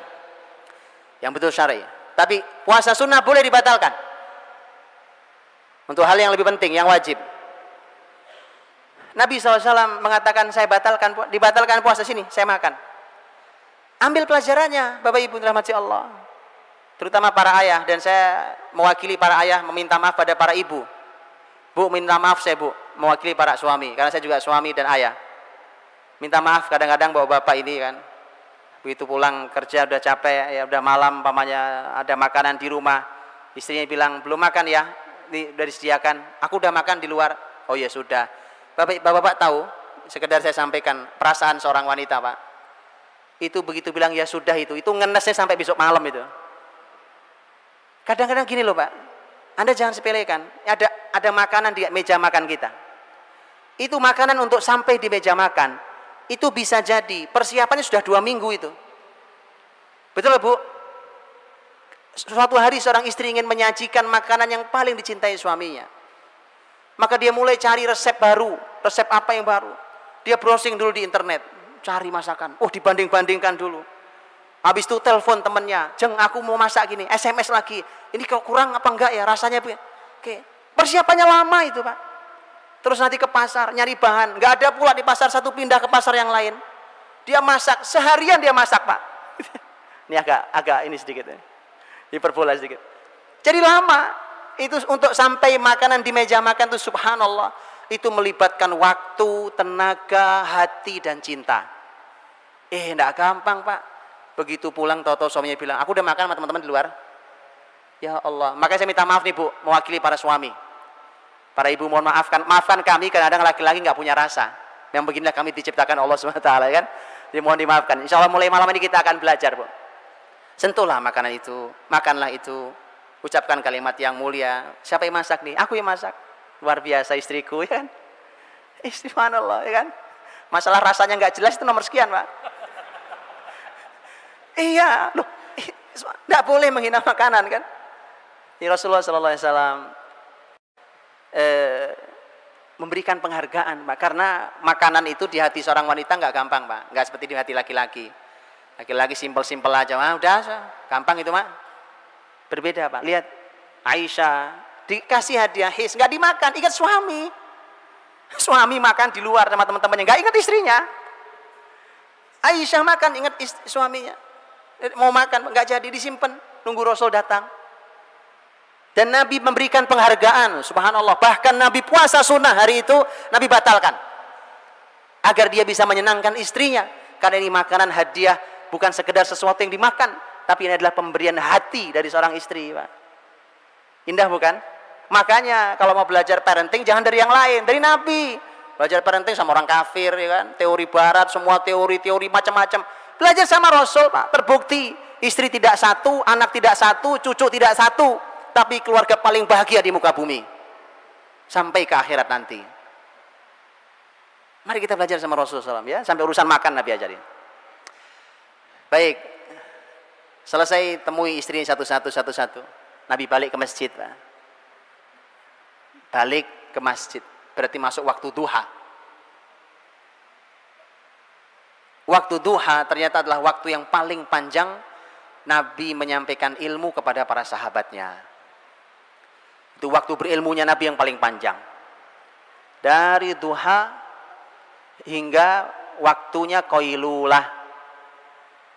Yang betul syar'i. Tapi puasa sunnah boleh dibatalkan. Untuk hal yang lebih penting, yang wajib. Nabi SAW mengatakan saya batalkan dibatalkan puasa sini, saya makan. Ambil pelajarannya, Bapak Ibu dirahmati Allah. Terutama para ayah dan saya mewakili para ayah meminta maaf pada para ibu. Bu, minta maaf saya, Bu, mewakili para suami karena saya juga suami dan ayah. Minta maaf kadang-kadang bawa bapak ini kan. Begitu pulang kerja udah capek, ya udah malam pamannya ada makanan di rumah. Istrinya bilang, "Belum makan ya?" Udah disediakan. Aku udah makan di luar. Oh ya sudah Bapak-bapak tahu, sekedar saya sampaikan perasaan seorang wanita, Pak. Itu begitu bilang ya sudah itu, itu ngenesnya sampai besok malam itu. Kadang-kadang gini loh, Pak. Anda jangan sepelekan. Ada ada makanan di meja makan kita. Itu makanan untuk sampai di meja makan. Itu bisa jadi persiapannya sudah dua minggu itu. Betul Bu? Suatu hari seorang istri ingin menyajikan makanan yang paling dicintai suaminya. Maka dia mulai cari resep baru, resep apa yang baru. Dia browsing dulu di internet, cari masakan. Oh, dibanding-bandingkan dulu. Habis itu telepon temennya, jeng aku mau masak gini, SMS lagi. Ini kok kurang apa enggak ya rasanya? Oke, persiapannya lama itu pak. Terus nanti ke pasar nyari bahan, nggak ada pula di pasar satu pindah ke pasar yang lain. Dia masak seharian dia masak pak. ini agak agak ini sedikit, hiperbola sedikit. Jadi lama, itu untuk sampai makanan di meja makan itu subhanallah itu melibatkan waktu, tenaga, hati dan cinta. Eh, enggak gampang, Pak. Begitu pulang tahu-tahu suaminya bilang, "Aku udah makan sama teman-teman di luar." Ya Allah, makanya saya minta maaf nih, Bu, mewakili para suami. Para ibu mohon maafkan, maafkan kami kadang-kadang laki-laki nggak punya rasa. Yang beginilah kami diciptakan Allah SWT kan. Jadi mohon dimaafkan. Insya Allah mulai malam ini kita akan belajar, Bu. Sentuhlah makanan itu, makanlah itu, ucapkan kalimat yang mulia. Siapa yang masak nih? Aku yang masak. Luar biasa istriku ya kan. Istri Allah ya kan. Masalah rasanya nggak jelas itu nomor sekian pak. iya, loh, nggak boleh menghina makanan kan. Ini Rasulullah Sallallahu Alaihi Wasallam eh, memberikan penghargaan pak. Karena makanan itu di hati seorang wanita nggak gampang pak. Nggak seperti di hati laki-laki. Laki-laki simpel-simpel aja mah udah gampang itu mak Berbeda Pak. Lihat Aisyah dikasih hadiah his, nggak dimakan, ingat suami. Suami makan di luar sama teman-temannya, nggak ingat istrinya. Aisyah makan, ingat suaminya. Mau makan, nggak jadi. Disimpan, nunggu Rasul datang. Dan Nabi memberikan penghargaan, subhanallah. Bahkan Nabi puasa sunnah hari itu, Nabi batalkan. Agar dia bisa menyenangkan istrinya. Karena ini makanan hadiah, bukan sekedar sesuatu yang dimakan, tapi ini adalah pemberian hati dari seorang istri, Pak. Indah bukan? Makanya kalau mau belajar parenting jangan dari yang lain, dari Nabi. Belajar parenting sama orang kafir, ya kan? Teori barat, semua teori-teori macam-macam. Belajar sama Rasul, Pak. Terbukti istri tidak satu, anak tidak satu, cucu tidak satu, tapi keluarga paling bahagia di muka bumi. Sampai ke akhirat nanti. Mari kita belajar sama Rasulullah SAW ya, sampai urusan makan Nabi ajarin. Baik, Selesai temui istrinya satu-satu satu-satu. Nabi balik ke masjid. Balik ke masjid. Berarti masuk waktu duha. Waktu duha ternyata adalah waktu yang paling panjang Nabi menyampaikan ilmu kepada para sahabatnya. Itu waktu berilmunya Nabi yang paling panjang. Dari duha hingga waktunya koilulah.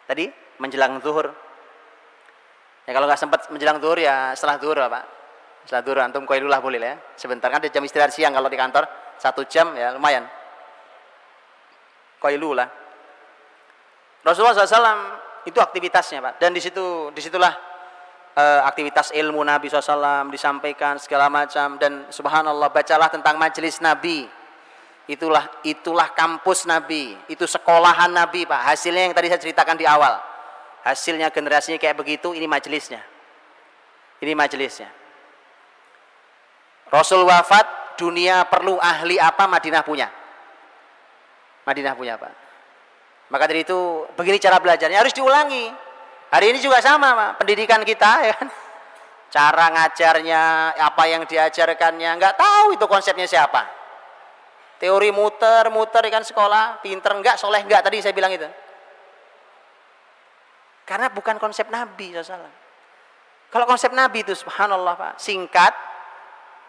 Tadi menjelang zuhur Ya kalau nggak sempat menjelang zuhur ya setelah zuhur Pak. Setelah zuhur antum koilulah boleh ya. Sebentar kan ada jam istirahat siang kalau di kantor satu jam ya lumayan. Koilulah. Rasulullah SAW itu aktivitasnya Pak. Dan di situ di situlah uh, aktivitas ilmu Nabi SAW disampaikan segala macam dan subhanallah bacalah tentang majelis Nabi. Itulah itulah kampus Nabi itu sekolahan Nabi Pak. Hasilnya yang tadi saya ceritakan di awal. Hasilnya generasinya kayak begitu ini majelisnya ini majelisnya Rasul wafat dunia perlu ahli apa Madinah punya? Madinah punya Pak. Maka dari itu begini cara belajarnya. Harus diulangi hari ini juga sama Pak pendidikan kita ya kan cara ngajarnya apa yang diajarkannya nggak tahu itu konsepnya siapa Teori muter, muter ikan sekolah, pinter enggak, soleh enggak tadi saya bilang itu. Karena bukan konsep Nabi SAW. Kalau konsep Nabi itu subhanallah Pak, singkat,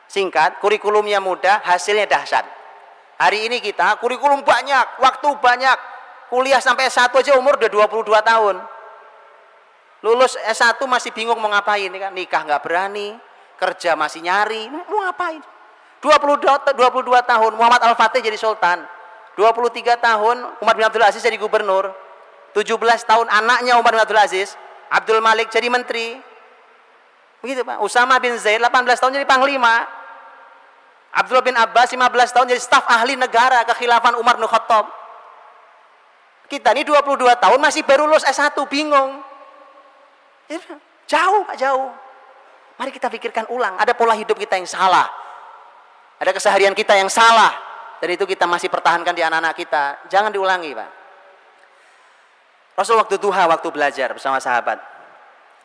singkat, kurikulumnya mudah, hasilnya dahsyat. Hari ini kita kurikulum banyak, waktu banyak, kuliah sampai S1 aja umur udah 22 tahun. Lulus S1 masih bingung mau ngapain, kan? nikah nggak berani, kerja masih nyari, mau ngapain? 22, 22 tahun Muhammad Al-Fatih jadi sultan. 23 tahun Umar bin Abdul Aziz jadi gubernur. 17 tahun anaknya Umar bin Abdul Aziz Abdul Malik jadi menteri. Begitu Pak. Usama bin Zaid 18 tahun jadi panglima. Abdullah bin Abbas 15 tahun jadi staf ahli negara kekhilafan Umar bin Khattab. Kita ini 22 tahun masih baru lulus S1 bingung jauh Pak jauh mari kita pikirkan ulang ada pola hidup kita yang salah ada keseharian kita yang salah dan itu kita masih pertahankan di anak-anak kita. Jangan diulangi, Pak. Rasul waktu duha, waktu belajar bersama sahabat.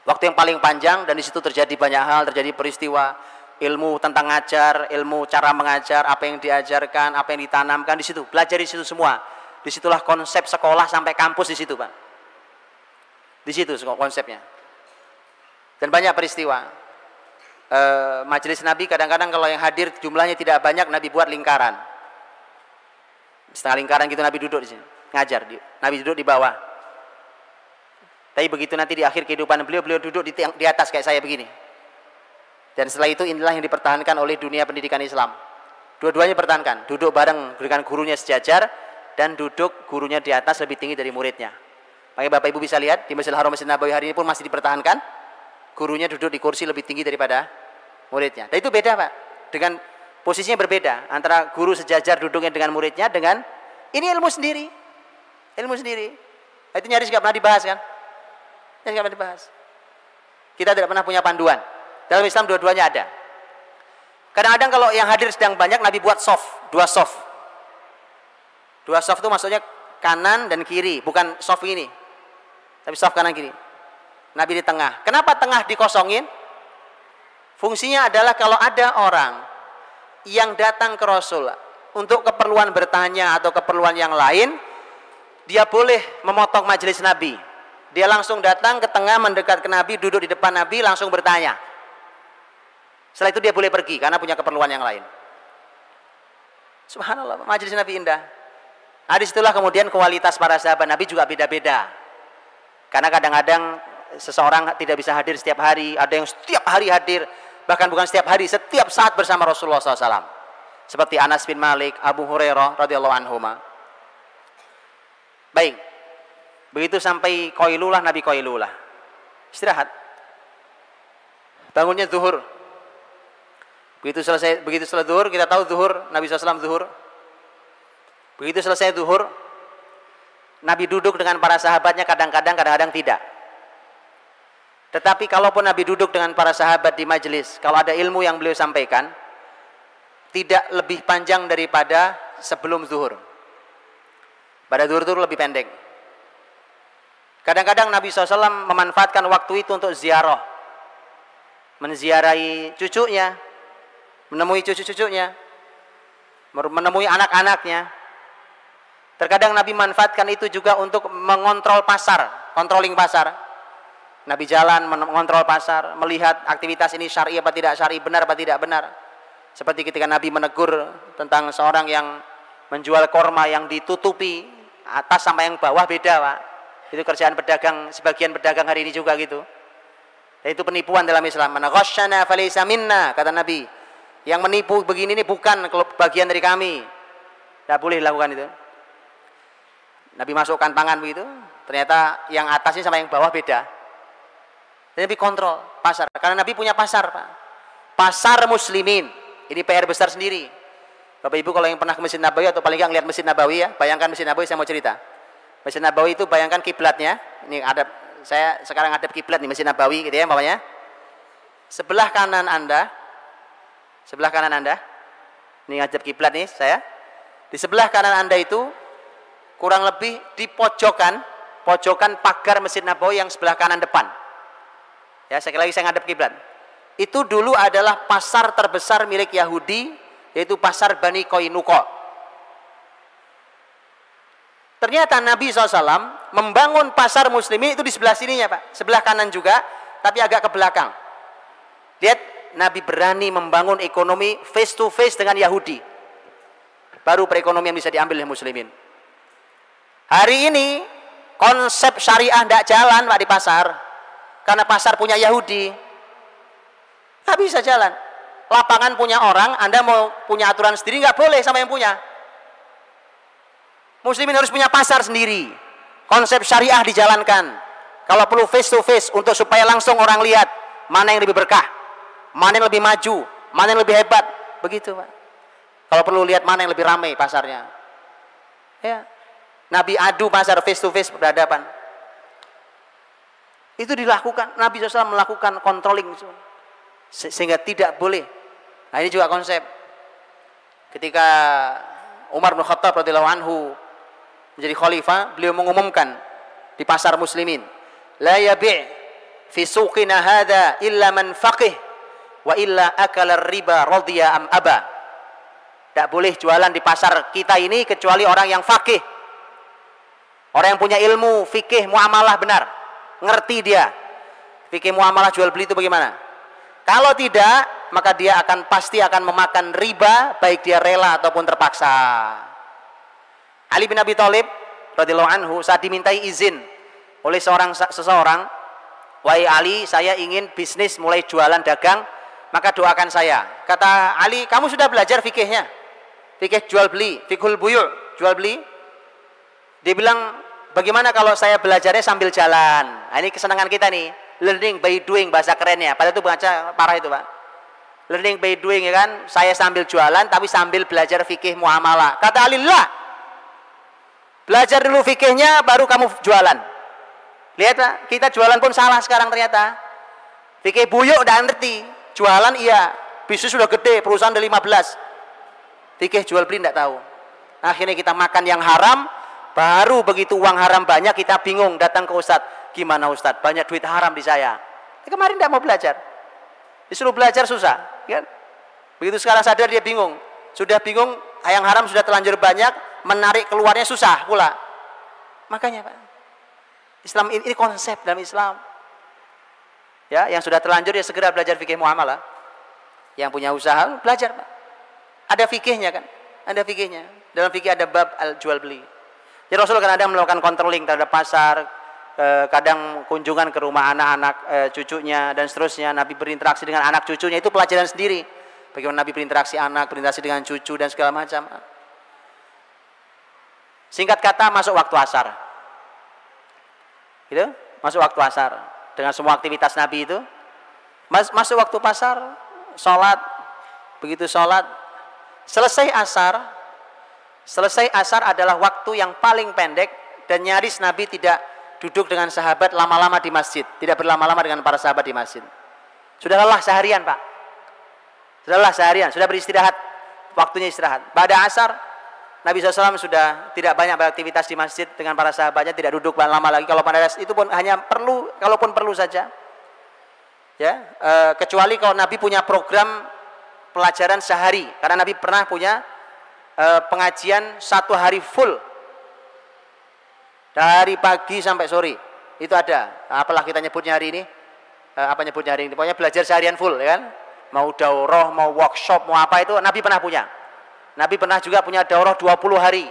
Waktu yang paling panjang dan di situ terjadi banyak hal, terjadi peristiwa ilmu tentang ngajar, ilmu cara mengajar, apa yang diajarkan, apa yang ditanamkan di situ. Belajar di situ semua. Di situlah konsep sekolah sampai kampus di situ, Pak. Di situ konsepnya. Dan banyak peristiwa e, majelis Nabi kadang-kadang kalau yang hadir jumlahnya tidak banyak Nabi buat lingkaran. Setengah lingkaran gitu Nabi duduk di sini, ngajar. Nabi duduk di bawah. Tapi begitu nanti di akhir kehidupan beliau, beliau duduk di, di atas kayak saya begini. Dan setelah itu inilah yang dipertahankan oleh dunia pendidikan Islam. Dua-duanya pertahankan, duduk bareng dengan gurunya sejajar dan duduk gurunya di atas lebih tinggi dari muridnya. Makanya Bapak Ibu bisa lihat di Masjidil Haram Masjid Nabawi hari ini pun masih dipertahankan. Gurunya duduk di kursi lebih tinggi daripada muridnya. Dan itu beda Pak. Dengan posisinya berbeda antara guru sejajar duduknya dengan muridnya dengan ini ilmu sendiri. Ilmu sendiri. Nah, itu nyaris nggak pernah dibahas kan? Nyaris nggak pernah dibahas. Kita tidak pernah punya panduan. Dalam Islam dua-duanya ada. Kadang-kadang kalau yang hadir sedang banyak Nabi buat soft, dua soft. Dua soft itu maksudnya kanan dan kiri, bukan soft ini. Tapi soft kanan kiri. Nabi di tengah. Kenapa tengah dikosongin? Fungsinya adalah kalau ada orang yang datang ke Rasul untuk keperluan bertanya atau keperluan yang lain, dia boleh memotong majelis Nabi. Dia langsung datang ke tengah mendekat ke Nabi, duduk di depan Nabi, langsung bertanya. Setelah itu dia boleh pergi karena punya keperluan yang lain. Subhanallah, majelis Nabi indah. Nah, di situlah kemudian kualitas para sahabat Nabi juga beda-beda. Karena kadang-kadang seseorang tidak bisa hadir setiap hari, ada yang setiap hari hadir, bahkan bukan setiap hari, setiap saat bersama Rasulullah SAW. Seperti Anas bin Malik, Abu Hurairah radhiyallahu anhu. Baik. Begitu sampai koilulah Nabi koilulah. Istirahat. Bangunnya zuhur. Begitu selesai begitu selesai zuhur, kita tahu zuhur Nabi SAW zuhur. Begitu selesai zuhur, Nabi duduk dengan para sahabatnya kadang-kadang kadang-kadang tidak. Tetapi kalaupun Nabi duduk dengan para sahabat di majelis, kalau ada ilmu yang beliau sampaikan, tidak lebih panjang daripada sebelum zuhur. Pada zuhur itu lebih pendek. Kadang-kadang Nabi SAW memanfaatkan waktu itu untuk ziarah. Menziarahi cucunya, menemui cucu-cucunya, menemui anak-anaknya. Terkadang Nabi manfaatkan itu juga untuk mengontrol pasar, controlling pasar Nabi jalan mengontrol pasar, melihat aktivitas ini syar'i apa tidak syar'i, benar apa tidak benar. Seperti ketika Nabi menegur tentang seorang yang menjual korma yang ditutupi atas sama yang bawah beda, Pak. Itu kerjaan pedagang, sebagian pedagang hari ini juga gitu. Dan itu penipuan dalam Islam. Mana ghasyana falaysa minna, kata Nabi. Yang menipu begini ini bukan bagian dari kami. Tidak boleh lakukan itu. Nabi masukkan tangan begitu, Ternyata yang atasnya sama yang bawah beda. Nabi kontrol pasar. Karena Nabi punya pasar, Pak. Pasar muslimin. Ini PR besar sendiri. Bapak Ibu kalau yang pernah ke Masjid Nabawi atau paling nggak lihat Masjid Nabawi ya, bayangkan Masjid Nabawi saya mau cerita. Masjid Nabawi itu bayangkan kiblatnya. Ini ada saya sekarang ada kiblat nih Masjid Nabawi gitu ya, bapaknya. Sebelah kanan Anda sebelah kanan Anda ini ngadep kiblat nih saya. Di sebelah kanan Anda itu kurang lebih di pojokan pojokan pagar Masjid Nabawi yang sebelah kanan depan. Ya, sekali lagi saya ngadep kiblat. Itu dulu adalah pasar terbesar milik Yahudi yaitu pasar Bani Koinuko. Ternyata Nabi SAW membangun pasar muslimin itu di sebelah sininya Pak. Sebelah kanan juga, tapi agak ke belakang. Lihat, Nabi berani membangun ekonomi face to face dengan Yahudi. Baru perekonomian bisa diambil oleh muslimin. Hari ini, konsep syariah tidak jalan Pak di pasar. Karena pasar punya Yahudi. Nggak bisa jalan lapangan punya orang, Anda mau punya aturan sendiri nggak boleh sama yang punya. Muslimin harus punya pasar sendiri. Konsep syariah dijalankan. Kalau perlu face to face untuk supaya langsung orang lihat mana yang lebih berkah, mana yang lebih maju, mana yang lebih hebat, begitu pak. Kalau perlu lihat mana yang lebih ramai pasarnya. Ya, Nabi adu pasar face to face berhadapan. Itu dilakukan, Nabi SAW melakukan controlling sehingga tidak boleh Nah ini juga konsep. Ketika Umar bin Khattab radhiyallahu anhu menjadi khalifah, beliau mengumumkan di pasar muslimin, la yabi' fi suqina hadha illa man faqih wa illa akala riba radhiya am aba. Tidak boleh jualan di pasar kita ini kecuali orang yang fakih. Orang yang punya ilmu, fikih, muamalah benar. Ngerti dia. Fikih muamalah jual beli itu bagaimana? Kalau tidak, maka dia akan pasti akan memakan riba baik dia rela ataupun terpaksa. Ali bin Abi Thalib radhiyallahu anhu saat dimintai izin oleh seorang seseorang, "Wahai Ali, saya ingin bisnis mulai jualan dagang, maka doakan saya." Kata Ali, "Kamu sudah belajar fikihnya? Fikih jual beli, fikul buyu', jual beli?" Dia bilang, "Bagaimana kalau saya belajarnya sambil jalan?" Nah, ini kesenangan kita nih learning by doing bahasa kerennya. Pada itu baca parah itu, Pak. Learning by doing ya kan, saya sambil jualan tapi sambil belajar fikih muamalah. Kata Alillah, belajar dulu fikihnya baru kamu jualan. Lihat Pak, kita jualan pun salah sekarang ternyata. Fikih buyuk udah ngerti, jualan iya, bisnis sudah gede, perusahaan udah 15. Fikih jual beli tidak tahu. Akhirnya kita makan yang haram, baru begitu uang haram banyak kita bingung datang ke Ustadz Gimana Ustadz? Banyak duit haram di saya. Ya, kemarin tidak mau belajar. Disuruh belajar susah. Kan? Begitu sekarang sadar dia bingung. Sudah bingung, yang haram sudah terlanjur banyak, menarik keluarnya susah pula. Makanya Pak, Islam ini, ini konsep dalam Islam. Ya, yang sudah terlanjur ya segera belajar fikih muamalah. Yang punya usaha belajar Pak. Ada fikihnya kan? Ada fikihnya. Dalam fikih ada bab al jual beli. Ya Rasul ada melakukan controlling terhadap pasar, Eh, kadang kunjungan ke rumah anak-anak eh, cucunya dan seterusnya. Nabi berinteraksi dengan anak cucunya itu pelajaran sendiri. Bagaimana Nabi berinteraksi anak berinteraksi dengan cucu dan segala macam. Singkat kata masuk waktu asar. Gitu? Masuk waktu asar. Dengan semua aktivitas Nabi itu. Mas, masuk waktu pasar sholat. Begitu sholat selesai asar selesai asar adalah waktu yang paling pendek dan nyaris Nabi tidak duduk dengan sahabat lama-lama di masjid, tidak berlama-lama dengan para sahabat di masjid. Sudah lelah seharian, Pak. Sudah lelah seharian, sudah beristirahat, waktunya istirahat. Pada asar, Nabi SAW sudah tidak banyak beraktivitas di masjid dengan para sahabatnya, tidak duduk lama lagi. Kalau pada itu pun hanya perlu, kalaupun perlu saja. Ya, e, kecuali kalau Nabi punya program pelajaran sehari, karena Nabi pernah punya e, pengajian satu hari full. Dari pagi sampai sore. Itu ada. Apalah kita nyebutnya hari ini? Eh, apa nyebutnya hari ini? Pokoknya belajar seharian full ya kan? Mau daurah mau workshop mau apa itu Nabi pernah punya. Nabi pernah juga punya daurah 20 hari.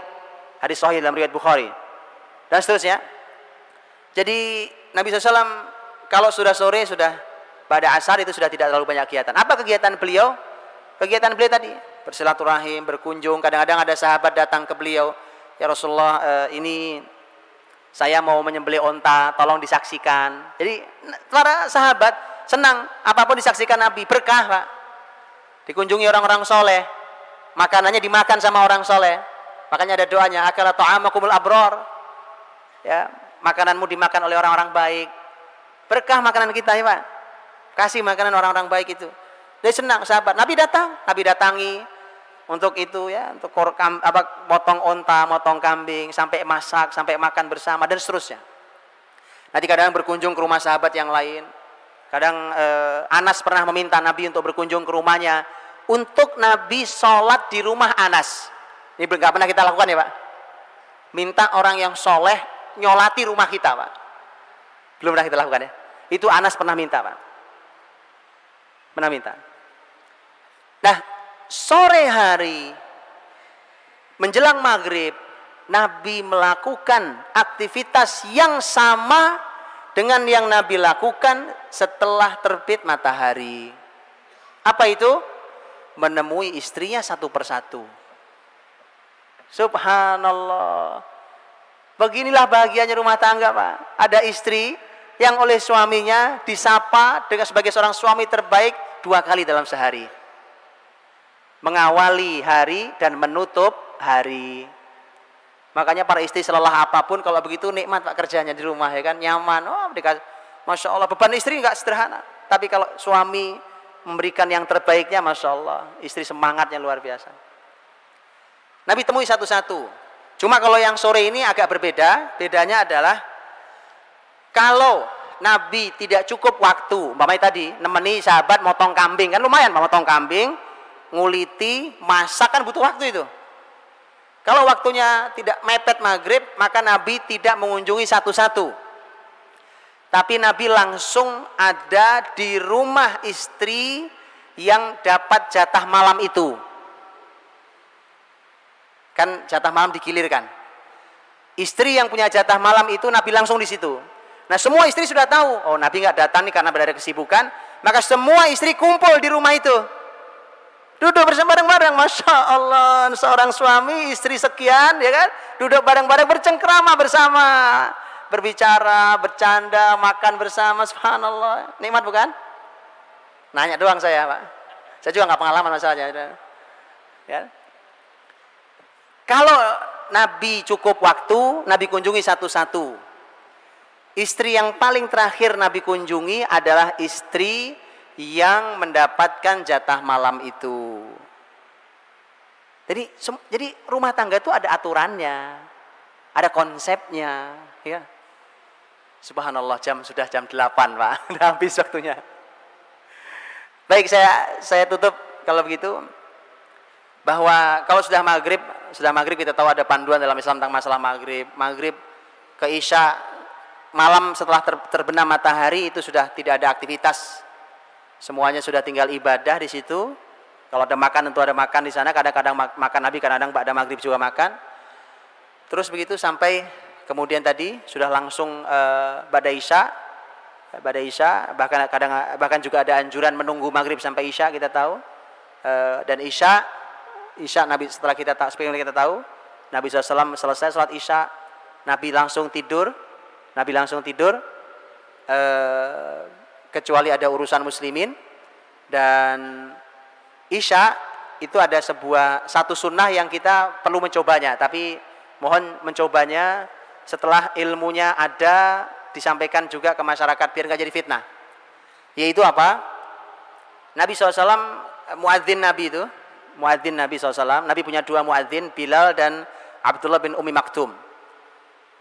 Hadis sahih dalam riwayat Bukhari. Dan seterusnya. Jadi Nabi SAW kalau sudah sore sudah pada asar itu sudah tidak terlalu banyak kegiatan. Apa kegiatan beliau? Kegiatan beliau tadi bersilaturahim berkunjung kadang-kadang ada sahabat datang ke beliau ya Rasulullah eh, ini Saya mau menyembelih onta, tolong disaksikan. Jadi para sahabat senang apa pun disaksikan Nabi, berkah Pak. Dikunjungi orang-orang soleh, makanannya dimakan sama orang soleh. Makanya ada doanya, akala ta'amakumul abror. Ya, makananmu dimakan oleh orang-orang baik. Berkah makanan kita ya Pak. Kasih makanan orang-orang baik itu. Dia senang sahabat. Nabi datang, Nabi datangi, untuk itu ya untuk kam, apa motong onta, motong kambing, sampai masak, sampai makan bersama dan seterusnya. Nanti kadang berkunjung ke rumah sahabat yang lain. Kadang eh, Anas pernah meminta Nabi untuk berkunjung ke rumahnya untuk Nabi sholat di rumah Anas. Ini nggak pernah kita lakukan ya Pak. Minta orang yang soleh nyolati rumah kita Pak. Belum pernah kita lakukan ya. Itu Anas pernah minta Pak. Pernah minta. Nah, sore hari menjelang maghrib Nabi melakukan aktivitas yang sama dengan yang Nabi lakukan setelah terbit matahari. Apa itu? Menemui istrinya satu persatu. Subhanallah. Beginilah bahagianya rumah tangga, Pak. Ada istri yang oleh suaminya disapa dengan sebagai seorang suami terbaik dua kali dalam sehari mengawali hari dan menutup hari. Makanya para istri selelah apa pun kalau begitu nikmat pak kerjanya di rumah ya kan nyaman. Oh, dikasih, masya Allah beban istri nggak sederhana. Tapi kalau suami memberikan yang terbaiknya, masya Allah istri semangatnya luar biasa. Nabi temui satu-satu. Cuma kalau yang sore ini agak berbeda. Bedanya adalah kalau Nabi tidak cukup waktu, umpamanya tadi nemeni sahabat motong kambing kan lumayan motong kambing, nguliti, masak kan butuh waktu itu. Kalau waktunya tidak mepet maghrib, maka Nabi tidak mengunjungi satu-satu. Tapi Nabi langsung ada di rumah istri yang dapat jatah malam itu. Kan jatah malam digilirkan. Istri yang punya jatah malam itu Nabi langsung di situ. Nah semua istri sudah tahu, oh Nabi nggak datang nih karena berada kesibukan, maka semua istri kumpul di rumah itu. Duduk bersama bareng-bareng, masya Allah, seorang suami, istri sekian, ya kan? Duduk bareng-bareng bercengkrama bersama, berbicara, bercanda, makan bersama, subhanallah. Nikmat bukan? Nanya doang saya, Pak. Saya juga nggak pengalaman masalahnya. Ya. Kalau Nabi cukup waktu, Nabi kunjungi satu-satu. Istri yang paling terakhir Nabi kunjungi adalah istri yang mendapatkan jatah malam itu. Jadi jadi rumah tangga itu ada aturannya, ada konsepnya, ya. Subhanallah jam sudah jam 8, Pak. Sudah habis waktunya. Baik, saya saya tutup kalau begitu bahwa kalau sudah maghrib, sudah maghrib kita tahu ada panduan dalam Islam tentang masalah maghrib. Maghrib ke Isya malam setelah ter, terbenam matahari itu sudah tidak ada aktivitas Semuanya sudah tinggal ibadah di situ. Kalau ada makan tentu ada makan di sana. Kadang-kadang makan Nabi, kadang-kadang ada maghrib juga makan. Terus begitu sampai kemudian tadi sudah langsung uh, badai isya. Badai isya bahkan kadang bahkan juga ada anjuran menunggu maghrib sampai isya kita tahu. Uh, dan isya isya Nabi setelah kita seperti kita tahu Nabi SAW selesai sholat isya Nabi langsung tidur Nabi langsung tidur uh, kecuali ada urusan muslimin. Dan isya itu ada sebuah satu sunnah yang kita perlu mencobanya. Tapi mohon mencobanya setelah ilmunya ada disampaikan juga ke masyarakat biar nggak jadi fitnah. Yaitu apa? Nabi SAW muadzin Nabi itu. Muadzin Nabi SAW Nabi punya dua muadzin Bilal dan Abdullah bin Umi Maktum.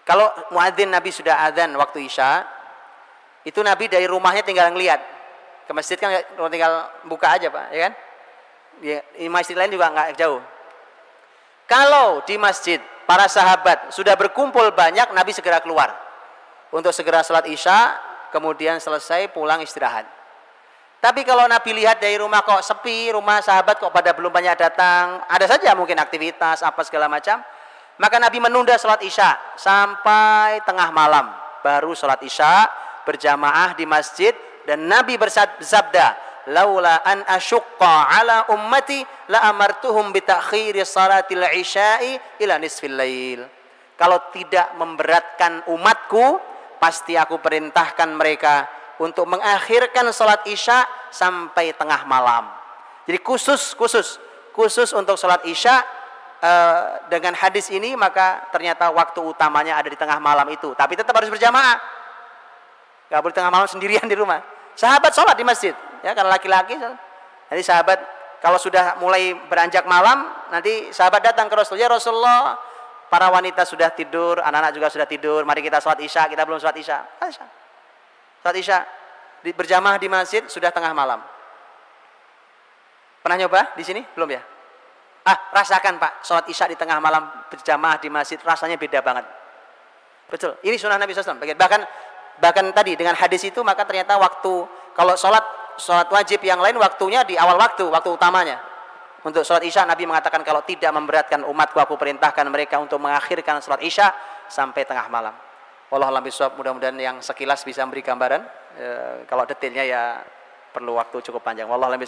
Kalau muadzin Nabi sudah adzan waktu isya itu Nabi dari rumahnya tinggal ngeliat ke masjid kan tinggal buka aja pak, ya kan? Ya, di masjid lain juga nggak jauh. Kalau di masjid para sahabat sudah berkumpul banyak, Nabi segera keluar untuk segera sholat isya, kemudian selesai pulang istirahat. Tapi kalau Nabi lihat dari rumah kok sepi, rumah sahabat kok pada belum banyak datang, ada saja mungkin aktivitas apa segala macam, maka Nabi menunda sholat isya sampai tengah malam, baru sholat isya, berjamaah di masjid dan Nabi bersabda laula an asyqa ala ummati la amartuhum bi ta'khiri salatil isya'i ila nisfil lail kalau tidak memberatkan umatku, pasti aku perintahkan mereka untuk mengakhirkan sholat isya sampai tengah malam. Jadi khusus, khusus, khusus untuk sholat isya eh, dengan hadis ini maka ternyata waktu utamanya ada di tengah malam itu. Tapi tetap harus berjamaah. Gak boleh tengah malam sendirian di rumah. Sahabat sholat di masjid, ya karena laki-laki. Jadi sahabat kalau sudah mulai beranjak malam, nanti sahabat datang ke Rasulullah, ya Rasulullah, para wanita sudah tidur, anak-anak juga sudah tidur, mari kita sholat isya, kita belum sholat isya. Isya. Sholat isya, di, berjamaah di masjid sudah tengah malam. Pernah nyoba di sini? Belum ya? Ah, rasakan Pak, sholat isya di tengah malam berjamaah di masjid, rasanya beda banget. Betul, ini sunnah Nabi SAW. Bahkan bahkan tadi dengan hadis itu maka ternyata waktu kalau sholat sholat wajib yang lain waktunya di awal waktu, waktu utamanya. Untuk sholat isya Nabi mengatakan kalau tidak memberatkan umatku aku perintahkan mereka untuk mengakhirkan sholat isya sampai tengah malam. Allah alam mudah-mudahan yang sekilas bisa memberi gambaran. E, kalau detailnya ya perlu waktu cukup panjang. Wallahu alam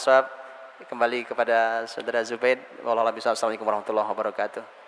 kembali kepada saudara Zubaid. Wallahu alam. Assalamualaikum warahmatullahi wabarakatuh.